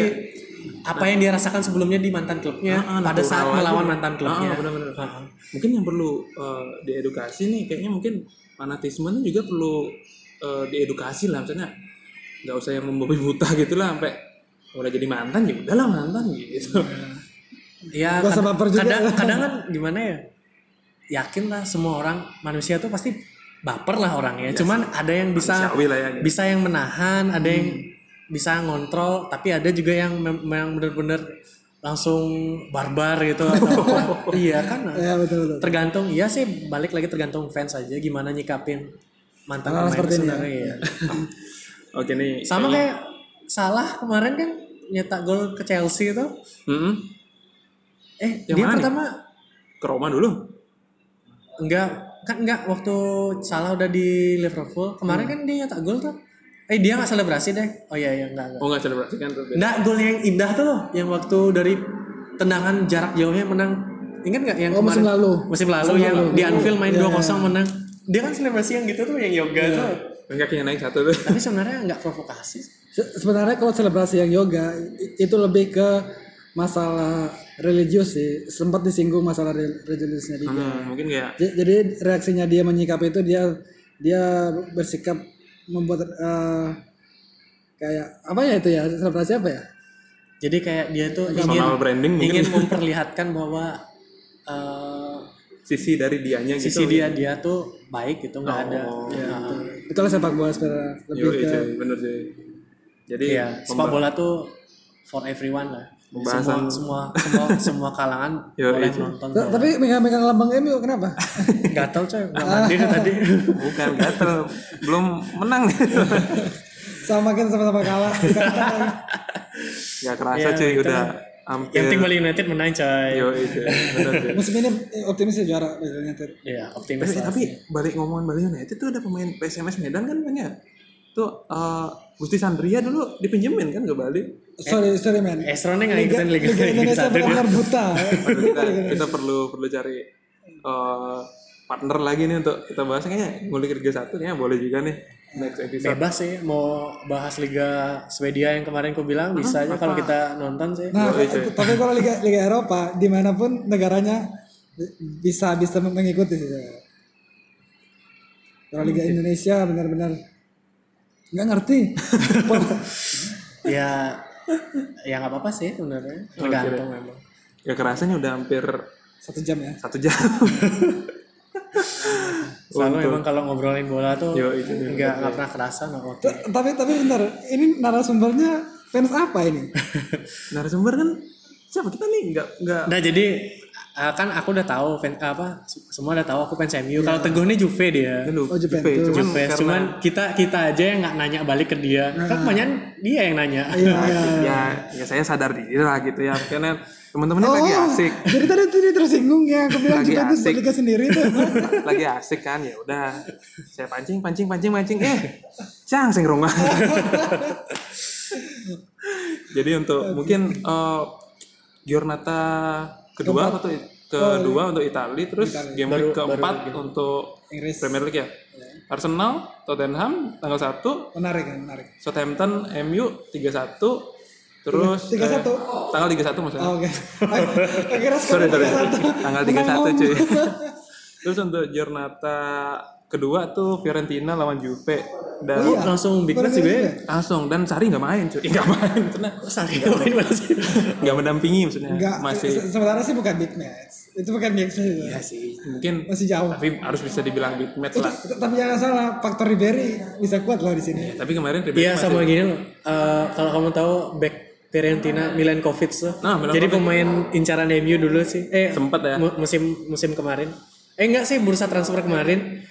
apa yang dia rasakan sebelumnya di mantan klubnya pada saat melawan mantan klubnya. Ah, benar-benar. Ah, ah. mungkin yang perlu eh, diedukasi nih kayaknya mungkin fanatisme juga perlu eh, diedukasi lah maksudnya nggak usah yang membabi buta gitu lah sampai udah jadi mantan ya udahlah mantan gitu Ya, Gak usah kad- baper juga. kadang, kadang kan gimana ya? Yakin lah semua orang manusia tuh pasti baper lah orangnya. Cuman ada yang bisa lah ya gitu. bisa yang menahan, ada yang bisa ngontrol, tapi ada juga yang mem- yang bener-bener langsung barbar gitu atau [laughs] iya kan ya betul betul tergantung iya sih balik lagi tergantung fans aja gimana nyikapin mantan Hal pemain seperti ini sebenarnya ya. [laughs] oke nih sama kayak salah kemarin kan nyetak gol ke Chelsea itu Mm-mm. eh Yang dia mana nih? pertama ke Roma dulu Enggak, kan enggak waktu Salah udah di Liverpool. Kemarin kan dia nyetak gol tuh. Eh dia nggak selebrasi deh. Oh iya iya enggak enggak. oh nggak selebrasi kan tuh Enggak gol yang indah tuh loh, yang waktu dari tendangan jarak jauhnya menang. Ingat nggak yang Oh, kemarin? musim lalu. Musim lalu yang di Anfield main 2-0 menang. Dia kan selebrasi yang gitu tuh yang yoga tuh. enggak kayak naik satu tuh. Tapi sebenarnya enggak provokasi. Se- sebenarnya kalau selebrasi yang yoga itu lebih ke masalah religius sih. Sempat disinggung masalah re- religiusnya dia. Hmm, mungkin kayak J- jadi reaksinya dia menyikapi itu dia dia bersikap membuat eh, kayak apa ya itu ya? Selebrasi apa ya? Jadi kayak dia tuh ingin branding mungkin. ingin memperlihatkan bahwa eh, sisi dari dianya gitu. sisi dia dia tuh baik gitu nggak ada. Oh, Nah, itulah sepak bola sebenarnya lebih Yoi, ke cuy, bener cuy. Jadi Iya, sepak bola tuh for everyone lah. Semua Pembahasan- semua semua semua [laughs] kalangan Yo, boleh itu. nonton. Ta- tapi megang-megang lambang MU kenapa? [laughs] Gatel coy, nggak mandi deh tadi. [laughs] bukan gatel. Belum menang. Sama kita sama-sama kalah. Gak kerasa Ya, cuy itu udah Yang hampir penting Bali United menang coy. yo itu. Musim ini eh, optimis ya juara Bali United. Iya, optimis tapi, tapi balik ngomongin Bali United tuh ada pemain PSMS Medan kan banyak tuh eh Gusti Sandria dulu dipinjemin kan ke Bali Sorry, sorry man. Esronnya nggak Liga, ikutin Liga, Liga Liga Indonesia benar-benar buta. [laughs] kita, kita perlu perlu cari eh, partner lagi nih untuk kita bahas kayaknya ngulik Liga satu kayaknya boleh juga nih next episode Bebas sih mau bahas Liga Swedia yang kemarin ku bilang bisa aja kalau kita nonton sih. Nah, Yoi, cuy. tapi kalau Liga Liga Eropa di mana pun negaranya bisa bisa mengikuti sih. Kalau Liga Indonesia benar-benar nggak ngerti. [laughs] ya ya nggak apa-apa sih sebenarnya. Tergantung memang. ya kerasanya udah hampir Satu jam ya. satu jam [laughs] Selalu emang kalau ngobrolin bola tuh Yo, itu dia. nggak nggak pernah kerasa no. T- Tapi tapi bentar, ini narasumbernya fans apa ini? [laughs] narasumber kan siapa kita nih nggak nggak Nah jadi eh, kan aku udah tahu fan, apa semua udah tahu aku fans MU. Kalau Teguh nih Juve dia. Oh, Juventus. Juve. cuman Juve. karena Cuman kita kita aja yang nggak nanya balik ke dia. Kan kebanyakan dia yang nanya. Iya, iya. [laughs] ya ya saya sadar diri lah gitu ya karena teman-temannya lagi asik Jadi tadi tuh dia tersinggung ya, aku bilang asik. berliga sendiri tuh. [laughs] lagi asik kan ya udah saya pancing pancing pancing pancing eh cang sing rumah [laughs] jadi untuk mungkin eh, giornata kedua atau i- kedua untuk Italia terus game week keempat untuk Inggris. Premier League ya. Arsenal Tottenham tanggal 1 Menarik kan, menarik. Southampton MU 31 terus Tiga- 31? eh, tanggal 31 maksudnya. Oh, Oke. [laughs] Kira sorry sorry. 31. tanggal 31 cuy. [laughs] Terus untuk giornata kedua tuh Fiorentina lawan Juve dan Oh, iya. Langsung big match ya. langsung dan Sari nggak main cuy [laughs] nggak main karena Sari main mana sih? [laughs] nggak mendampingi maksudnya Enggak, masih se- sebenarnya sih bukan big match. Itu bukan big match. itu. ya sih mungkin Masih jauh. tapi harus bisa dibilang big match lah T- Tapi jangan salah, faktor Ribery bisa kuat loh di sini. tapi kemarin Ribery Iya masih- sama gini loh. Eh, kalau kamu tahu back Fiorentina Milankovic tuh. Nah. Jadi pemain incaran MU dulu sih. Eh Sempet ya. mu- musim musim kemarin. Eh enggak sih bursa transfer kemarin.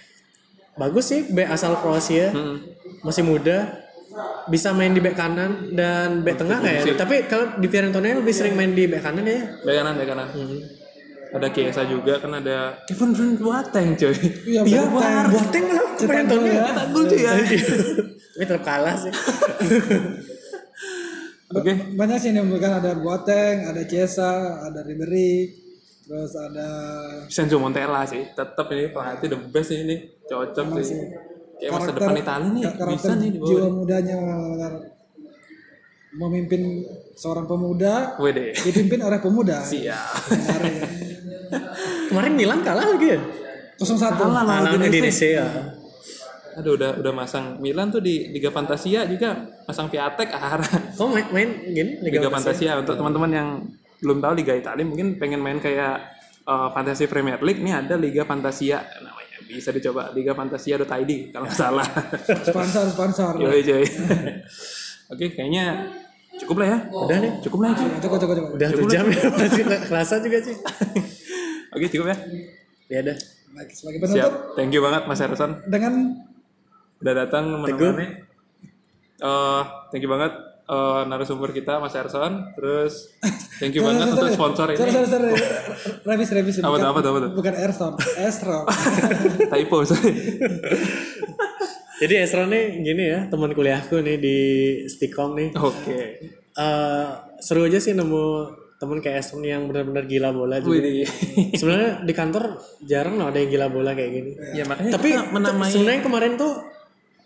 Bagus sih back asal Kroasia. Hmm. Masih muda. Bisa main di back kanan dan back tengah kayak. Tapi kalau di Fiorentina lebih sering main di back kanan ya. Bek kanan, bek kanan. Hmm. Ada Kiesa juga kan ada Kevin Van Boateng cuy. Iya, Boateng. Boateng lah Fiorentina. Cetak gol cuy ya. Tapi tetap kalah sih. [laughs] Oke. Banyak sih yang bukan ada Boateng, ada Chiesa, ada Ribery, terus ada Senzo Montella sih. Tetap ini pelatih the best sih ini. Cocok sih. Kayak masa karakter- depan Italia nih bisa nih dibawa. jiwa mudanya benar memimpin seorang pemuda Wede. dipimpin oleh pemuda. Siap. Menarik. Kemarin Milan kalah lagi ya. 01. Kalah lawan. Udinese ya. Aduh udah udah masang Milan tuh di Liga Fantasia juga masang Piatek ah Oh main, main gini Liga Fantasia untuk teman-teman yang belum tahu Liga Italia mungkin pengen main kayak uh, Fantasy Premier League. Nih ada Liga Fantasia namanya. Bisa dicoba Liga Fantasia.id kalau nggak salah. Sponsor, sponsor. Yoi joy [laughs] Oke kayaknya cukup lah ya. Udah nih. cukup lah cuy Cukup, cukup, cukup. Udah satu jam ya masih kerasa juga sih. [laughs] Oke cukup ya. Ya udah. Sebagai penutup. Siap. Thank you banget Mas Erson dengan udah datang menemani. Eh, thank you banget eh, narasumber kita Mas Erson terus thank you banget untuk sponsor Sorry, ini sorry, sorry. Revis, revis. Apa tuh, Bukan- apa tuh, apa tuh? Bukan Airstone, Astro. [laughs] typo sorry Jadi Esra nih gini ya teman kuliahku nih di Stikom nih. oke Eh, seru aja sih nemu temen kayak Esra nih yang benar-benar gila bola juga. Wih, Sebenarnya di kantor jarang loh ada yang gila bola kayak gini. ya makanya Tapi sebenarnya kemarin tuh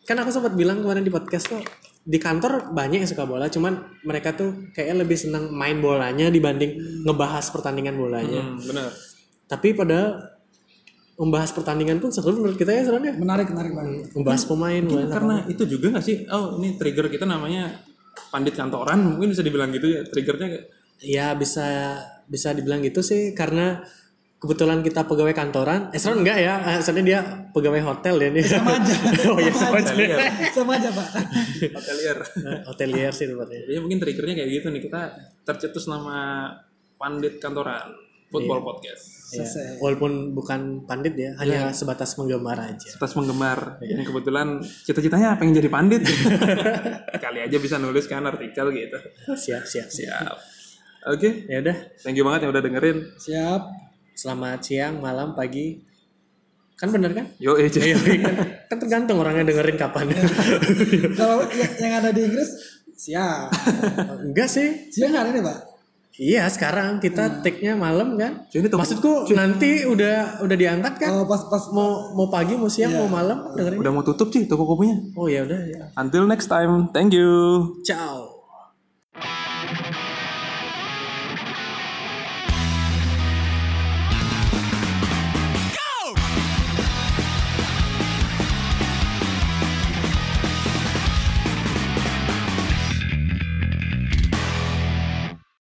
kan aku sempat bilang kemarin di podcast tuh di kantor banyak yang suka bola, cuman mereka tuh kayaknya lebih senang main bolanya dibanding ngebahas pertandingan bolanya. Hmm, benar Tapi pada membahas pertandingan pun seru menurut kita ya sebenarnya. Menarik, menarik banget. Membahas pemain, Mungkin karena itu juga nggak sih oh ini trigger kita namanya pandit kantoran mungkin bisa dibilang gitu ya triggernya kayak- Ya bisa bisa dibilang gitu sih karena kebetulan kita pegawai kantoran. Esron enggak ya? Eh, Soalnya dia pegawai hotel ya nih. Sama aja. [laughs] oh iya sama aja. Hotelier. [laughs] Sama aja, Pak. hotelier Eh, Hotelier sih tempatnya. jadi mungkin triggernya kayak gitu nih kita tercetus nama pandit kantoran football podcast selesai. Walaupun bukan pandit ya, hanya sebatas menggemar aja. atas menggemar yang kebetulan cita-citanya pengen jadi pandit [laughs] kali aja bisa nulis kan artikel gitu Siap, siap, siap. siap oke Ya udah, thank you banget yang udah dengerin Siap. Selamat siang, malam, pagi. Kan bener kan? yo eh Iya, kan, kan tergantung orangnya dengerin kapan. Kalau yang, yang ada di Inggris siap. Enggak sih. Siang hari ini, Pak. Iya, sekarang kita take-nya malam kan. Cuy, ini toko- Maksudku nanti udah udah diangkat kan? Oh, pas pas Mau mau pagi, mau siang, mau malam dengerin. udah mau tutup sih toko kopinya Oh ya udah ya. until next time thank you Ciao.